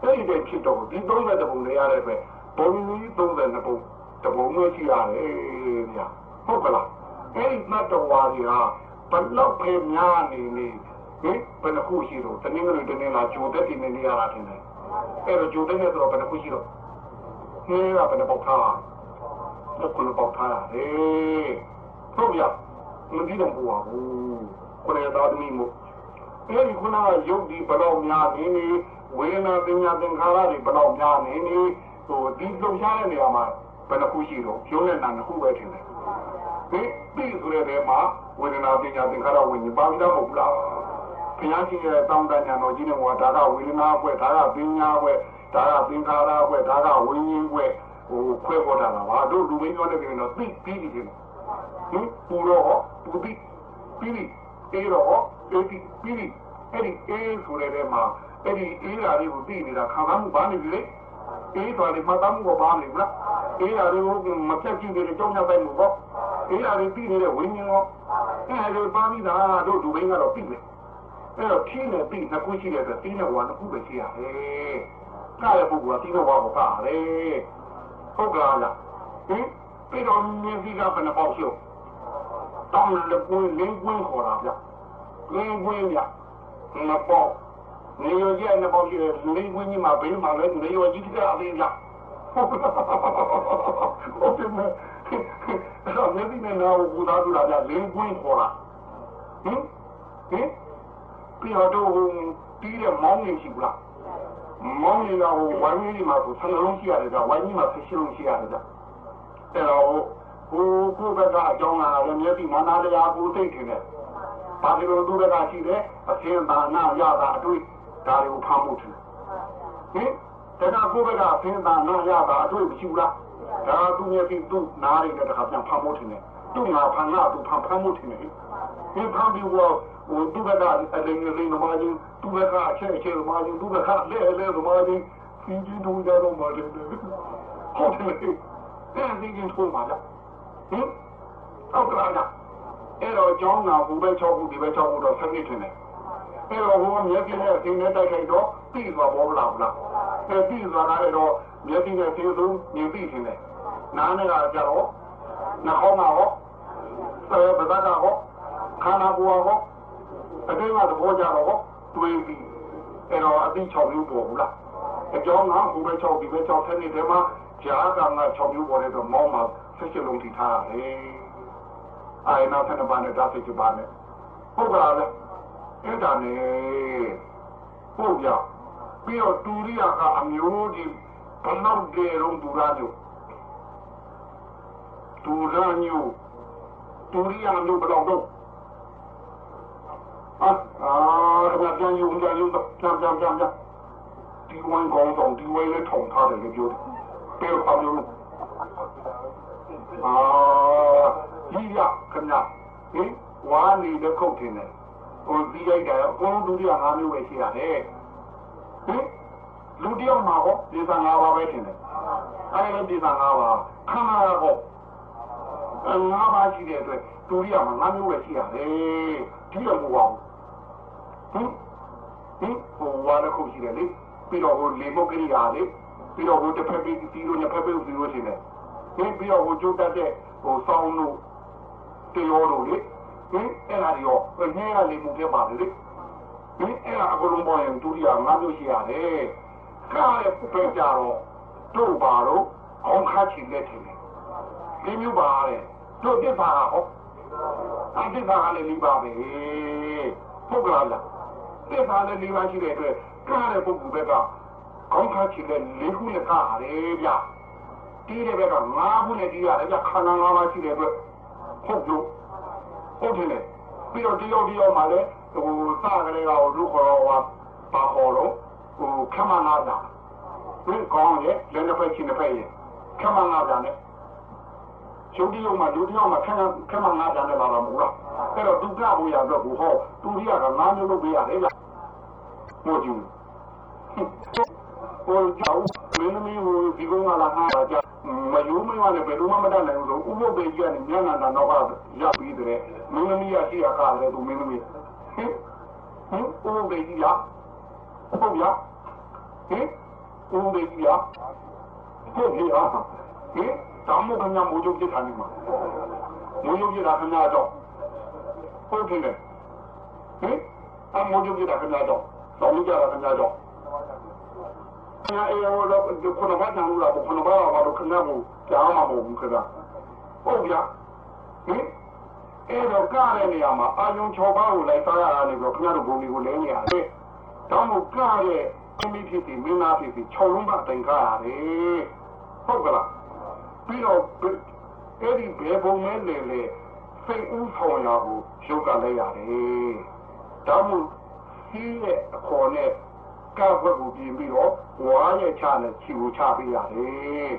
ဟိအဲ့ဒီတည်းဖြစ်တော့ဒီ30ပုံလေးရတဲ့အတွက်ဘုံကြီး32ပုံတပုံမျိုးရှိရတယ်ဗျာဟုတ်ကလားအဲ့ဒီမတ်တော်ဝါကြီးဟာဘလောက်ပဲများနေနေဟင်ဘယ်နှခုရှိတော့တနင်္ဂနွေတနင်္လာဂျိုတက်တင်နေရတာထင်တယ်အဲ့တော့ဂျိုတက်နေတော့ဘယ်နှခုရှိတော့ဟင်းကဘယ်နှပေါက်ထား တော့ခုနပေါက်ထားရတယ်ဟုတ်ဗျာမကြည့်တော့ဘူးဘူးကိုယ်ရသားသမီးမို့အဲ့ဒီခုနကယုတ်ဒီဘလောက်များနေနေဝေဒနာပညာသင်္ခါရတွေဘလောက်များနေနေဟိုဒီလုံရှားတဲ့နေရာမှာဘယ်နှခုရှိတော့ရုံးနဲ့နာနှစ်ခုပဲထင်တယ်ဒီပြီးဆိုတဲ့နေရာမှာဝေဒနာပညာသင်္ခါရဝင်ပါပြီးတော့မဟုတ်လားဘုရားရှင်ရဲ့တောင်းတညာတော်ကြီးနဲ့ဟောဒါကဝေဒနာဘွဲ့ဒါကပညာဘွဲ့ဒါကသင်္ခါရဘွဲ့ဒါကဝိညာဉ်ဘွဲ့ ဟိုခွဲပေါ်တာပါတို့လူမင်းပြောတဲ့ကိန်းတော့သိပြီးပြီဟင်ပူတော့ပူပြီးပြီးပြီအေးတော့အေးပြီးပြီးပြီအဲ့ဒီအေးဆိုတဲ့နေရာမှာအဲ့ဒီအေးဓာတ်လေးကိုသိနေတာခံစားမှုဘာနေပြီလဲအေးတော်လေးမှတ်သားမှုကဘာနေဘူးလားအေးဓာတ်လေးကိုမဖြတ်ကြည့်တဲ့ကြောင်းရောက်တိုင်းမှုပေါ့အေးဓာတ်လေးပြီးနေတဲ့ဝိညာဉ်ရောအဲ့ဒါပါပြီးသားတို့လူမင်းကတော့ပြီးမယ်အဲ့တော့ခင်းနဲ့ပြီးနှစ်ခုရှိတဲ့အတွက်တင်းနဲ့ဝါနှစ်ခုပဲရှိရတယ်။ကားရဲ့ပုဂ္ဂိုလ်ကတင်းနဲ့ဝါကိုကားရတယ်။ ဟုတ်ကလားလား။ဟင်ပြီးတော့မြင်းစီကဘယ်နှပေါက်ရှိအောင်တောင်းလည်းကွင်းလင်းကွင်းခေါ်တာဗျ။လင်းကွင်းဗျ။နှစ်ပေါက်နေရကြီးနှစ်ပေါက်ရှိတယ်လင်းကွင်းကြီးမှာဘေးမှာလည်းနေရကြီးတဲ့အသေးဗျ။ဟုတ်တယ်မအဲ့တော့မြင်းစီနဲ့နာကိုပူသားပြတာဗျလင်းကွင်းခေါ်တာ။ဟင်ဟင်ပြီးတော့တို့တီးတဲ့မောင်းနေရှိဘူးလား မောင်းနေတာဟိုဝိုင်းကြီးမှာဆိုဆယ်လုံးရှိရတယ်ကဝိုင်းကြီးမှာဆယ်ရှင်းလုံးရှိရတယ်ကအဲ့တော့ဟိုကိုဘက်ကအကြောင်းလာတယ်မျက်စိမနာတရားကိုသိထင်တယ်ဘာလို့သူဘက်ကရှိတယ်အသင်သာနာရတာအတွေ့ဒါတွေကိုဖမ်းမှုထင်ဟင်ဒါကကိုဘက်ကအသင်သာနာရတာအတွေ့မရှိဘူးလားဒါသူမျက်စိသူ့နားရတဲ့တခါပြန်ဖမ်းမှုထင်တယ်သူ့ငါဖမ်းလာသူဖမ်းဖမ်းမှုထင်တယ်ဟင်ဖမ်းပြီးတော့ ဟိုသူ့ဘက်ကအလိမ်အလိမ်သမားကြီးသူ့ဘက်ကအချက်အချက်သမားကြီးသူ့ဘက်ကလဲလဲသမားကြီးစီကြီးတို့ကြတော့မှတယ်ဟုတ်တယ်အဲ့ဒီကြီးထိုးပါလားဟင်ဟုတ်ကလားအဲ့တော့ကျောင်းနာဘူပဲ6ခုဒီပဲ6ခုတော့ဆက်နေတယ်အဲ့တော့ဟိုမျက်စိနဲ့အင်းနဲ့တိုက်ခိုက်တော့ပြီးသွားပေါ်လာဘူးလားအဲ့ပြီးသွားတာတော့မျက်စိနဲ့သိဆုံးမြင်ပြီးတယ်နားနဲ့ကကြတော့နှာခေါင်းကတော့အဲဗဒကတော့ခန္ဓာကိုယ်ကတော့ အတွင်းကသဘောကြတော့တွေးပြီးအဲ့တော့အသိ6မျိုးပေါ်ဘူးလားအကြောင်းကဟိုပဲ6ဒီပဲ6ဆက်နေတဲ့မှာဂျာကငါ6မျိုးပေါ်တဲ့တော့မောင်းမှာဆက်ချက်လုံးထိထားရတယ်အာရနာသနပါနဲ့ဒါစိတ်ပါနဲ့ဟုတ်ကလားလဲအဲ့ဒါနဲ့ဟုတ်ကြပြီးတော့ဒူရိယာကအမျိုးကြီးဘလောက်တည်းလုံးဒူရာမျိုးဒူရာမျိုးဒူရိယာမျိုးဘလောက်တော့ အာအာပြန်ယူပြန်ယူပြန်ပြန်ပြန်ပြန်ဒီဝိုင်းကောင်းဆောင်ဒီဝိုင်းလေးထုံထားတယ်လို့ပြောတယ်ပြေအောင်လို့အာကြီးရခင်ဗျဟင်ဝါနေတဲ့ခုတ်တင်တယ်ဟိုပြီးလိုက်တယ်အကုန်လုံးဒုတိယ၅မျိုးပဲရှိရတယ်ဟင်လူတယောက်မှာဟောဒီစာ၅ပါးပဲတင်တယ်အဲ့ဒီဒီစာ၅ပါးခန္ဓာဟောငါးပါးရှိတဲ့အတွက်ဒုတိယမှာ၅မျိုးပဲရှိရတယ်ဒီလိုမဟုတ်ပါဘူး ဟင်ဟင်ဟိုဝါလည်းခုရှိတယ်လေပြီးတော့ဟိုလေမုတ်ကလေးဟာလေပြီးတော့ဟိုတစ်ဖက်ပြီးပြီးလို့နှစ်ဖက်ပြီးပြီးလို့ရှိတယ်ဟင်ပြီးတော့ဟိုကျိုးတက်တဲ့ဟိုဆောင်းလို့တေရောလို့လေဟင်အဲ့ဒါရောငင်းရလေမှုပြပါတယ်လေဟင်အဲ့ဒါအကုန်လုံးပေါ်ရင်ဒုတိယငါးမျိုးရှိရတယ်ကားရဲ့ပုပဲကြတော့တို့ပါတော့အောင်ခါချင်တဲ့ထင်တယ်ဒီမျိုးပါတဲ့တို့ပြပါဟောအတိပါလည်းလိပါပဲဟုတ်ကလား ပြပါလည်းလိပါရှိတဲ့အတွက်ကားတဲ့ပုဂ္ဂိုလ်ဘက်ကကောင်းခါချင်တဲ့လေးခုနဲ့ကားရတယ်ဗျတီးတဲ့ဘက်ကငါးခုနဲ့တီးရတယ်ဗျခန္ဓာငါးပါးရှိတဲ့အတွက်ဟုတ်လို့ဟဟုတ်တယ်လေပြီးတော့တယောက်တယောက်မှလည်းဟိုစကလေးကဟိုလူခေါ်တော့ဟိုပါခေါ်တော့ဟိုခမနာတာဘယ်ကောင်းရဲ့လည်းတစ်ဖက်ချင်းတစ်ဖက်ရဲ့ခမနာတာနဲ့ကျုပ်တယောက်မှလူတယောက်မှခမခမနာတာနဲ့လာတာမဟုတ်လား အဲ့တော့သူကဘူးရတော့ဘူးဟောသူကြီးကငါမျိုးလုပ်ပေးရတယ်လားမို့ကြည့်ဟိုကြောက်မင်းမင်းဟိုဒီကောင်ကလာငါကြမယိုးမရနဲ့ဘယ်လိုမှမတတ်နိုင်ဘူးဆိုဥပုပ်ပေကြီးကနေညနာတာတော့ကရပြီးတယ်မင်းမင်းရရှိရကားတယ်သူမင်းမင်းဟင်ဟင်ဥပုပ်ပေကြီးရဟုတ်ရဟင်ဥပုပ်ပေကြီးရဟုတ်ပြီဟာဟင်တောင်းမခင်ဗျာမိုးချုပ်ပြစ်ထားနေမှာမိုးချုပ်ပြစ်တာခင်ဗျာတော့ ဟုတ်တယ်ဟင်အမိုးချုပ်ပြစ်တာခင်ဗျာတော့တော်လို့ကြတာခင်ဗျာတော့အဲအေရောတော့ခုနကတည်းကလာခုနကလာတော့ခင်ဗျာကိုကြားမှာမဟုတ်ဘူးခင်ဗျာဟုတ်ဗျာဟင်အဲ့တော့ကားတဲ့နေရာမှာအာယုံ6ပါးကိုလိုက်စားရတာနေပြီးခင်ဗျားတို့ဘုံဒီကိုလဲနေရတယ်တောင်းမို့ကားတဲ့မိဖြစ်ပြီးမင်းသားဖြစ်ပြီး6လုံးပါတိုင်ကားရတယ်ဟုတ်ကလားပြီးတော့အဲ့ဒီဘယ်ပုံမဲလေလေ စိတ်ဥဆောင်ရကိုရုပ်ကလဲရတယ်တောင်းမို့စီးရဲ့အခေါ်နဲ့ကောက်ဘက်ကိုပြင်ပြီးတော့ဝါရဲ့ချနဲ့ခြေကိုချပေးရတယ်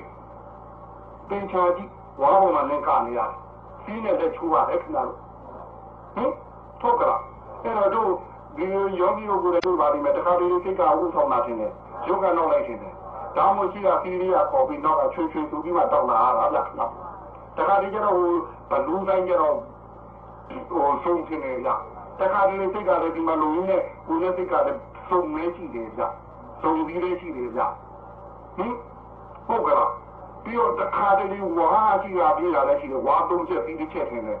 ပင်ချာကြီးဝါပေါ်မှာလင်းကနေရတယ်စီးနဲ့လက်ချိုးရတယ်ခင်ဗျားတို့ဟင်ထုတ်ကြလားအဲ့တော့တို့ဒီယောဂီကိုလည်းတို့ပါလိမ့်မယ်တခါတည်းစိတ်ကဥဆောင်လာခြင်းနဲ့ရုပ်ကနောက်လိုက်ခြင်းနဲ့ဒါမှရှိတာစီးရီးကပေါ်ပြီးနောက်ကချွေချွေသူပြီးမှတောက်လာတာဗျာခင်ဗျာတခါတည်းကျတော့ ဘလူးတိုင်းကျတော့ဟိုဆုံးခြင်းနဲ့ဗျာတခါတည်းစိတ်ကလည်းဒီမှာလုံရင်းနဲ့ကိုယ်နဲ့စိတ်ကလည်းစုံမဲရှိတယ်ဗျစုံပြီးလေးရှိတယ်ဗျဟင်ဟုတ်ကလားပြီးတော့တခါတည်းဝါရှိတာပြေးလာလည်းရှိတယ်ဝါသုံးချက်ပြီးတစ်ချက်ထင်တယ်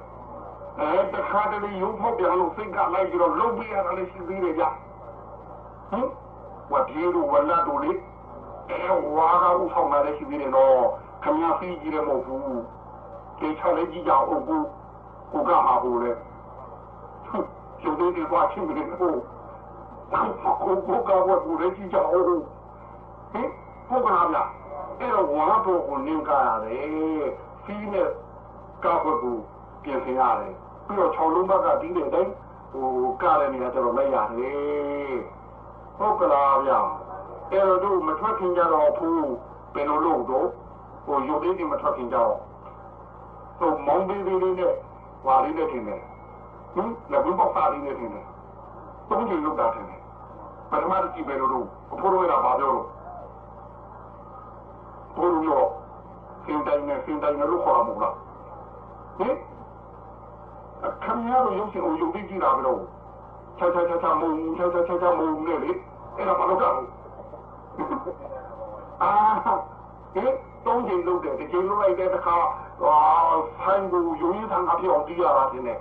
အဲတခါတည်းရုပ်ဖောက်ပြန်လို့စိတ်ကလိုက်ပြီးတော့လုံပြရတာလည်းရှိသေးတယ်ဗျဟင်ဝါပြေတို့ဝလာတို့လေအဲဝါကဥဆောင်လာလည်းရှိသေးတယ်နော်ခမရဖီးကြီးလည်းမဟုတ်ဘူး တေချာလည်းကြည့်ကြအောင်ကိုကိုကမှာဘူးလေကျုပ်တို့ဒီကွာချင်းတွေကိုကိုကိုကဝတ်ဘူးလေကြည့်ကြအောင်ဟင်ဟုတ်ကလားဗျအဲ့တော့ဝါတော့ကိုနင်းကြရတယ်ဖီးနဲ့ကားဘက်ကိုပြင်ဆင်ရတယ်ပြီးတော့6လုံးဘက်ကဒီတဲ့တိုင်းဟိုကားတဲ့နေရာကျတော့လိုက်ရတယ်ဟုတ်ကလားဗျအဲ့တော့တို့မထွက်ခင်ကြတော့ဘူးဘယ်လိုလုပ်တော့ဟိုရုပ်လေးတွေမထွက်ခင်ကြတော့ ဟိုမောင်းပေးလေးလေးနဲ့ဝါလေးနဲ့ထင်တယ်ဟင်လက်ဘုံပေါက်သားလေးနဲ့ထင်တယ်သုံးချိန်လုပ်တာထင်တယ်ပထမတစ်ကြည့်ပဲလို့အဖိုးတို့ကဘာပြောလို့ဘိုးတို့ရောစင်တိုင်းနဲ့စင်တိုင်းနဲ့လို့ခေါ်ရမို့လားဟင်ခင်ဗျားတို့ရုပ်ရှင်ကိုရုပ်သိကြည့်တာမလို့ချာချာချာချာမုံချာချာချာချာမုံနဲ့လေအဲ့ဒါမလုပ်တော့ဘူးအာဟင်တုံးချိန်လုပ်တယ်ဒီချိန်လုပ်လိုက်တဲ့အခါ ဟာဆိုင်ကိုရုံရင်းထံကပြောင်းတီးရတာတင်တယ်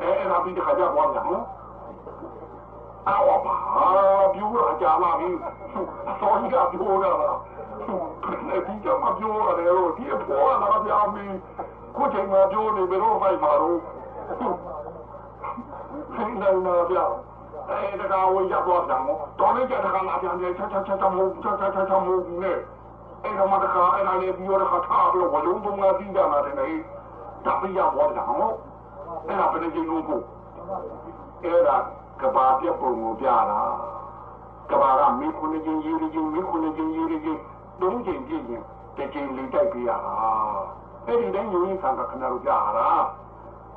အဲအဲ့ဒါပြီးတခါကြသွားပြန်နော်အော်ပါပြူလာကြလာပြီစောကြီးကပြောတာလားဒီကမှပြောရတယ်လို့ဒီအဖေကလာပြာမင်းကိုချိန်မှာပြောနေဘယ်တော့ဖိုက်ပါတော့ဟင်းနေနာပြအဲတကားဝရတော့ပြန်တော့တော်လေးကြတကားလာ ပြန်တယ်ချက်ချက်ချက်ချက်မဟုတ်ချက်ချက်ချက်ချက်မဟုတ်နဲ့အဲ့တော့မှတကားအဲ့ဒါလေးပြီးတော့ခါထားပြီးတော့ဝလုံးသုံးလာပြီးကြမှာတယ်လေတပိယဘောတာဟောအဲ့ဒါဘယ်နေချင်းလို့ကိုအဲ့ဒါကဘာပြပုံကိုပြတာကဘာကမိခုနေချင်းရေးချင်းမိခုနေချင်းရေးချင်းသုံးချိန်ပြည့်ရင်တစ်ချိန်လေးတိုက်ပြရတာအဲ့ဒီတိုင်းယူရင်းခံကခဏတို့ပြရတာ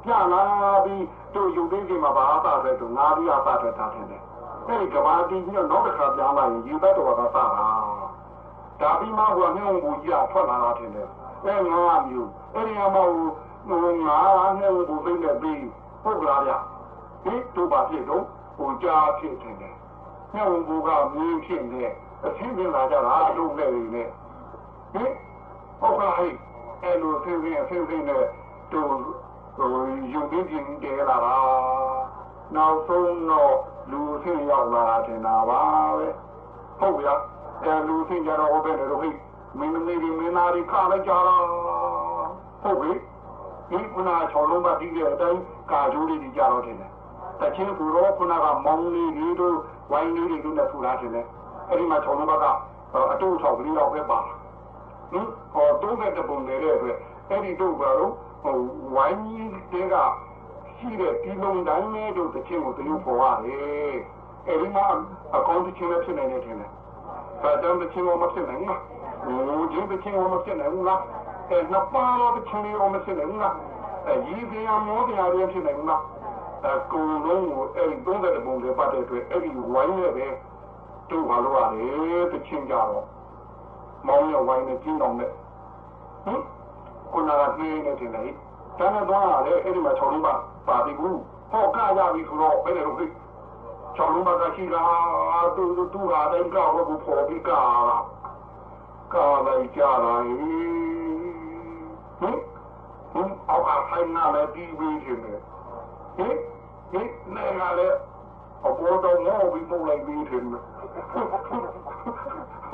ပြလာပြီးတို့ယူသိချိန်မှာဘာသာပဲတို့ငါးပြီးအသာထက်ထားတယ်အဲ့ဒီကဘာတီးပြီးတော့နောက်တစ်ခါပြန်လာရင်ယူတတ်တော်ကသာတာ ဒါပြီးမှဟိုနှုံဘူကြီးကထွက်လာတာထင်တယ်အဲငါးမျိုးအဲ့ဒီမှာဟိုဟိုငါးနှုံဘူသိနေပြီးဟုတ်လားဗျဒီတို့ပါဖြစ်တော့ဟိုကြားဖြစ်တယ်နှုံဘူကမင်းဖြစ်နေအချင်းချင်းလာကြတာအလုံးနဲ့နေနဲ့ဟင်ဟုတ်ကဲ့အဲ့လိုဆင်းဆင်းဆင်းဆင်းနဲ့တို့ဟိုယူပြီးပြင်တယ်လာတာနောက်ဆုံးတော့လူဆင်းရောက်လာတယ်နာပါပဲဟုတ်ဗျာ အဲလူဆင်းကြတော့ဟုတ်တယ်လို့ဟိမင်းမင်းဒီမင်းသားဒီခါလိုက်ကြတာဟုတ်ပြီဒီခုနချောလုံးမတီးတဲ့အတိုင်းကာကျိုးလေးကြီးကြတော့တယ်တချင်းသူတော့ခုနကမောင်းလေးတွေတို့ဝိုင်းလေးတွေတို့နဲ့ထူလာတယ်အဲ့ဒီမှာချောလုံးဘက်ကအတူဆောက်ကလေးတော့ပဲပါဟင်ဟောသုံးတဲ့ပုံနေတဲ့အတွက်အဲ့ဒီတို့ကတော့ဟိုဝိုင်းကြီးတဲကရှိတဲ့ဒီလုံးတိုင်းနဲ့တို့တစ်ချင်းကိုတရုပ်ပေါ်ရတယ်အဲဒီမှာအကောင့်တစ်ချင်းနဲ့ဖြစ်နေတယ်ထင်တယ် ဒါကြောင့်တစ်ချင်းကမဖြစ်နိုင်ဘူးဟိုဒီတစ်ချင်းကမဖြစ်နိုင်ဘူးလားအဲနှစ်ပါးတော့တစ်ချင်းရောမဖြစ်နိုင်ဘူးလားအဲရည်ပြာမောတရားတွေဖြစ်နိုင်ဘူးလားအကုန်လုံးကိုအဲဒီ30ပုံတွေပတ်တဲ့အတွက်အဲ့ဒီဝိုင်းနဲ့ပဲတို့ဘာလို့ရတယ်တစ်ချင်းကြတော့မောင်းရဝိုင်းနဲ့ကျင်းအောင်နဲ့ဟင်ခုနကပြင်းနေတယ်လေတန်းတော့ရတယ်အဲ့ဒီမှာ6လုံးပါပါပြီဘူးဟောကရပြီဆိုတော့ဘယ်လိုဖြစ်6လုံးပါ ကရှိတာတူတူဟာတိုင်းကောက်ဖို့ပေါ်ပြီးကာကာလိုက်ကြတာဟင်ဟင်အောက်အဖိုင်နာလည်းပြီးပြီးနေတယ်ဟင်ဟင်နေကလည်းအပေါ်တော့ငေါပြီးပုံလိုက်ပြီးတယ်ဟု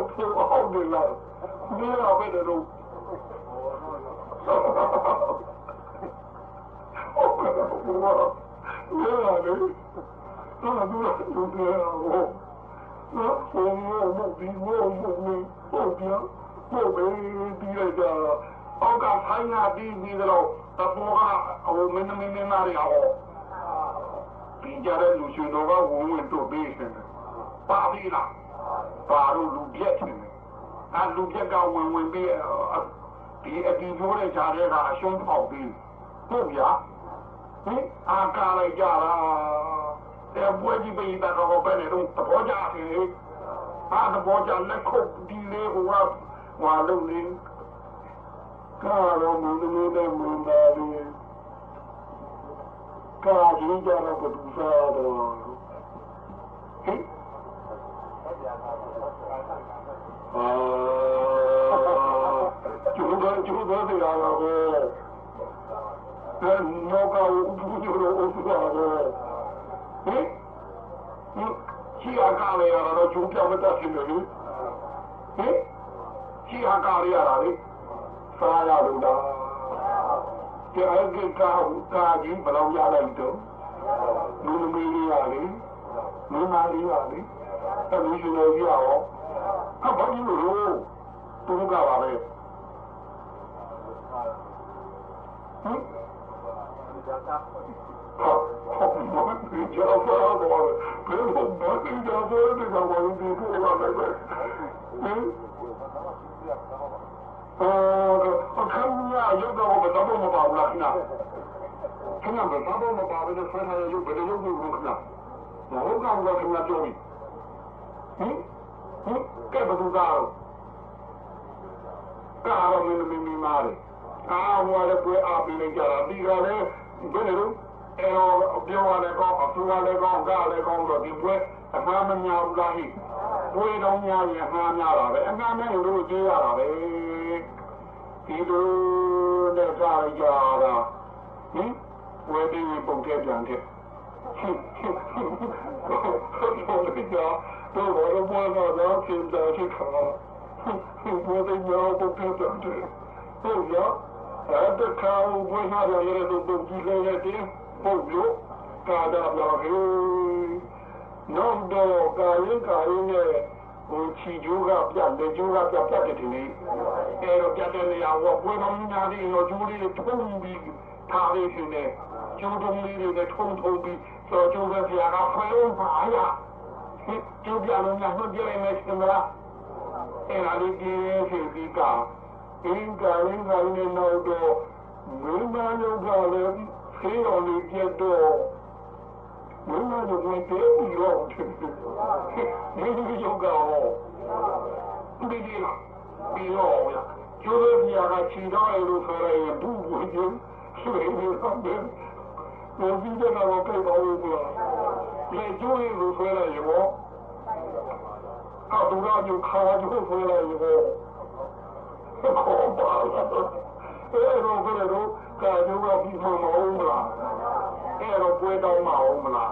တ်တယ်လားဒီတော့ဘ ယ်လိုဟုတ်ကဲ့ဘာလဲလေတော့ဘူးလားဘူးလားဟောနော်ဘုံရောဘုံဒီရောဘုံဟုတ်ပြဘုံပဲဒီရကြအောက်ကဖိုင်းနာဒီပြီးတော့တဘောကဟိုမင်းမင်းမင်းနာရီဟောပြီးကြတဲ့လူရှင်တော်ကဝင်ဝင်တို့ပေးရှင်ပါပြီလားပါလို့လူပြက်ရှင်အဲလူပြက်ကဝင်ဝင်ပြီးဒီအ တီဖိုးတဲ့ဂျာတဲ့ကအရှုံးပေါက်ပြီးဟုတ်ဗျာဟင်အာကာလိုက်ကြတာတဲ့ဘွဲကြီးပိတော့ဘယ်နဲ့တော့သဘောကျတယ်အားသဘောကျလက်ခုပ်ဒီလေး ဟိုကဟွာလုံးလေးကာရောမင်းတို့နဲ့မင်းသားလေးကာကြီးကြတော့ဘယ်သူစားတော့ဟင်အာကျိုးတော့ကျိုးတော့တရားတော့ပဲအဲနောကဦးဘူးရောဦးသွားတော့ဟင်ဟင်ချီအကားလေရတော့ကျိုးပြမတတ်ဖြစ်နေလို့ဟင်ချီအကားလေရတာလေစားရလို့တော့ဒီအကကာကာကြီးဘယ်လောက်ရလိုက်တော့လူလူမီလေးရလေလူမာလေးရလေအဲ့ဒီရှင်တော်ကြီးရောဟာဘာကြီးလို့သူကပါပဲဟင်ဟာဟာဘာကြီးကြောက်တော့ဘာဘယ်လိုဘာကြီးကြောက်တော့ဒီကောင်ဝင်ဒီကိုလာတယ်ဟင်အော်အခမ်းအနားရုပ်တော့ဘယ်တော့မှမပါဘူးလားခင်ဗျာခင်ဗျာဘယ်တော့မှမပါဘူးလို့ဆွဲထားတဲ့ရုပ်ဘယ်လိုလုပ်လို့ခင်ဗျာမဟုတ်ကောင် ကခင်ဗျာပြောပြီဟင်ဟင်ကဲဘယ်သူကတော့ကာရမင်းမင်းမားတယ်အာဟိုလည်းပွဲအားပေးနေကြတာဒီကလည်းဘယ်လို အဲတော့ပြောရလဲကောအဖူရလဲကောကလည်းကောတော့ဒီပွဲအမှားမများဘူးလားဟိပွဲတော့များရင်အမှားများတာပဲအမှားနဲ့လို့ကြည့်ရတာပဲဒီလိုနဲ့ကြားရကြတာဟင်ဝယ်ပြီးပုံပြပြန်တဲ့ဟင်ဟင်ဟင်ဟုတ်တယ်ကြာတော့ဘာလို့ဘာလို့တော့ပြင်ကြချခါဟင်ဘယ်လိုမျိုးပုံပြပြန်တဲ့ဟုတ်ရအဲ့တခါဘယ်ဟာရရတော့ပုံကြည့်လိုက်တဲ့ ပုံလို့ကာဒါလာဟေးနော်တော့ကာရင်ကာရင်နဲ့ဟိုချီကျိုးကပြတ်လက်ကျိုးကပြတ်ပြတ်တယ်ဒီနေ့အဲတော့ပြတ်တဲ့နေရာကဘွယ်တော်များလေးရောကျိုးလေးထုံးပြီးထားလေးရှင်နေကျိုးတုံးလေးတွေနဲ့ထုံးထုံးပြီးစောကျိုးကဖျားကဖဲလို့ပါရကျိုးပြလုံးများနှုတ်ပြလိုက်မယ်ရှင်မလားအဲဒါလေးကြီးရှင်ဒီကအင်းကရင်းကရင်းနဲ့တော့မင်းမယုတ်ကလည်း ခေတော်လေးပြတ်တော့မင်းမယုတ်ကတည်းပြီးတော့မင်းဒီယုတ်ကတော့ဒီဒီလားပြီးတော့ရကျိုးပြာကချီတော့ရလို့ဆိုရရင်ဘူးဘူးချင်းဆွေးနေတော့တယ်ဘယ်ဒီကတော့ပြေတော့ဘူးလားလေကျိုးရလို့ဆိုရရင်ရောအတူတူခါကြိုးဆိုရရင်ရောခေါ် ပါလားအဲ့တော့ဘယ်လိုကာကျိုးကပြီးမှမဟုတ်လားအဲ့တော့ပွဲတောင်းမအောင်မလား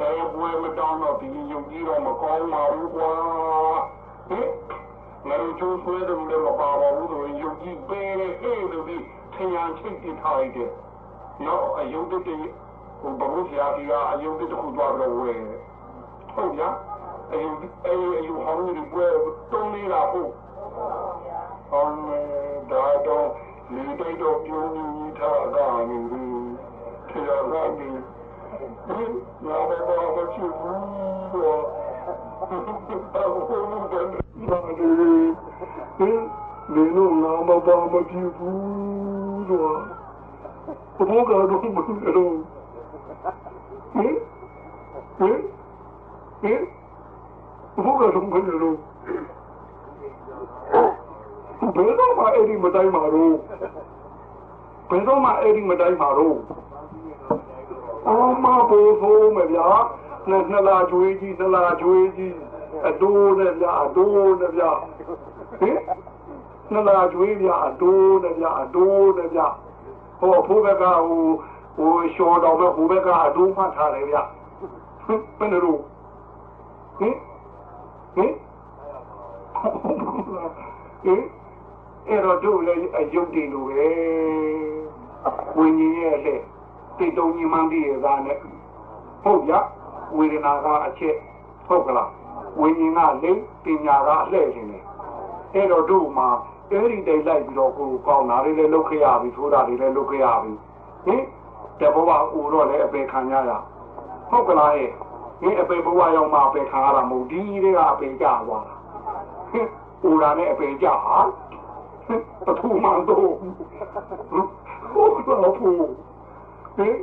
အဲ့ပွဲမတောင်းတော့ဒီယုံကြည်တော့မကောင်းပါဘူးကွာဟင်ငါတို့ကျိုးဆွဲတယ်လည်းမပါပါဘူးဆိုရင်ယုံကြည်ပေးတယ်ဟဲ့လို့ဒီထင်ရချိတ်ပြထားလိုက်တယ်နော်အယုံတည်းဟိုဘုရားကြီးကအယုံတည်းတစ်ခုသွားတော့ဝယ်ဟုတ်ဗျာအယုံအယုံအယုံဟောင်းဒီပွဲတုံးနေတာဟုတ်ဟောင်းဒါတော့ လေတိတ်တော့ပြုံးကြီးထားတာနေဘူးတတရားလာနေငါမဘာမဖြစ်ဘူးတော့အဘုံကမာနေနေလို့ငါမဘာမဖြစ်ဘူးတော့ဘုရားကတော့မလို့ဟင်ဟင်ဟင်ဘုရားကတော့မလို့ ဘယ်တော့မှအဲ့ဒီမတိုင်းပါတော့ဘယ်တော့မှအဲ့ဒီမတိုင်းပါတော့အော်မဘိုးဘိုးမဗျာနှစ်နှစ်လာကျွေးကြီးနှစ်လာကျွေးကြီးအတိုးနဲ့ဗျာအတိုးနဲ့ဗျာဟင်နှစ်လာကျွေးဗျာအတိုးနဲ့ဗျာအတိုးနဲ့ဗျာဟောဖိုးဘက်ကဟိုဟိုရှော်တော်ပဲဟိုဘက်ကအတိုးမှတ်ထားတယ်ဗျာဘယ်လိုဟင်ဟင်ဟင် အဲ့တော့တို့လည်းအယုတ်တင်လို့ပဲဝิญဉ်ရဲ့လက်တိတ်တုံကြီးမှန်းပြီးရတာနဲ့ဟုတ်ဗျဝေဒနာကအချက်ဟုတ်ကလားဝิญဉ်ကလိမ့်ပညာကအလှဲ့ခြင်းတယ်အဲ့တော့တို့မှာအဲ့ဒီတိတ်လိုက်ပြီးတော့ကိုယ်ကောင်းတာတွေလည်းလုပ်ခဲ့ရပြီထိုးတာတွေလည်းလုပ်ခဲ့ရပြီဟင်တဘောကအိုတော့လည်းအပေခံရတာဟုတ်ကလားဟဲ့ဒီအပေဘဝရောက်မှအပေခံရတာမဟုတ်ဒီတွေကအပေကြသွားတာဟင်အိုတာနဲ့အပေကြဟာ ပထမတော့ဟုတ်တော့ဖူဟင်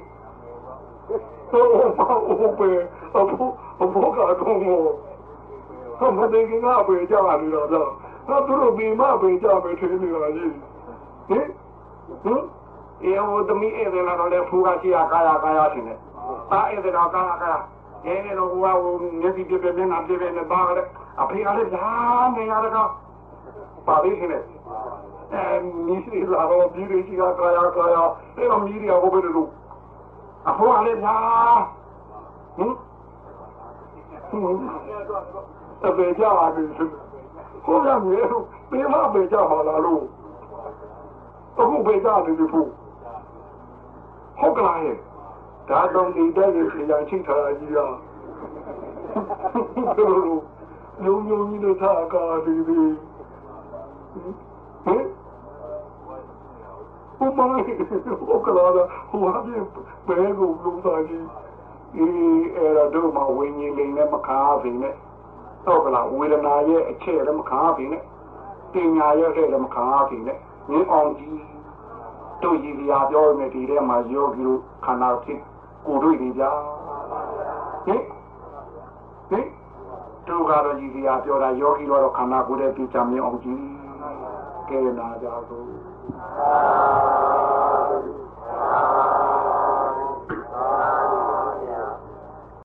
တော့ဘာဟုတ်ပဲအဖို့အဖို့ကတော့ဟောမတဲ့ကငါပဲကြာနေတော့တော့တော့သူတို့ဘီမပဲကြာပဲထင်းနေတာကြီးဟင်ဟင်အေဟိုတမီအဲ့ဒါတော့လေဖူကရှိရကာယကာယရှင်တယ်အာအဲ့ဒါတော့ကာယကာယရဲနေတော့ဟိုကဟိုမျက်စိပြပြမျက်နှာပြပြနဲ့ပါရတယ်အဖေကလည်းလာနေရတော့ပါလိမ့်နေအဲမီးစီလာတော့ပြီးရရှိကကာယကာယအဲ့တော့မီးရီဟိုဘယ်လို အဖိုးကလည်းလာဟင်အပေကြပါပြီကိုရမြေပေးမပေကြပါလားလို့အခုပေကြတယ်ဒီဖို့ဟုတ်ကလားဒါတော့ဒီတဲ့ကြီးပြန်ချိထားကြီးရလူမျိုးကြီးတို့ထားကားဒီဒီ ဟင်ဘုမလေးဟုတ်ကလားဟိုဟာပြင်ဘဲကိုလုံးသားကြီးဒီအဲ့တော့တို့မှာဝิญဉ်လိန်နဲ့မခါဖင်နဲ့ဟုတ်ကလားဝေဒနာရဲ့အချက်လည်းမခါဖင်နဲ့ပညာရဲ့တဲ့လည်းမခါဖင်နဲ့ငင်းအောင်ကြီးတို့ရည်ရပြောနေဒီထဲမှာယောဂီတို့ခန္ဓာဖြစ်ကိုတွေ့နေကြဟင်ဟင်တို့ကတော့ရည်ရပြောတာယောဂီတော့ခန္ဓာကိုယ်ရဲ့ပြချမြင်အောင်ကြီး ကယ်နာကြကုန်သာသာ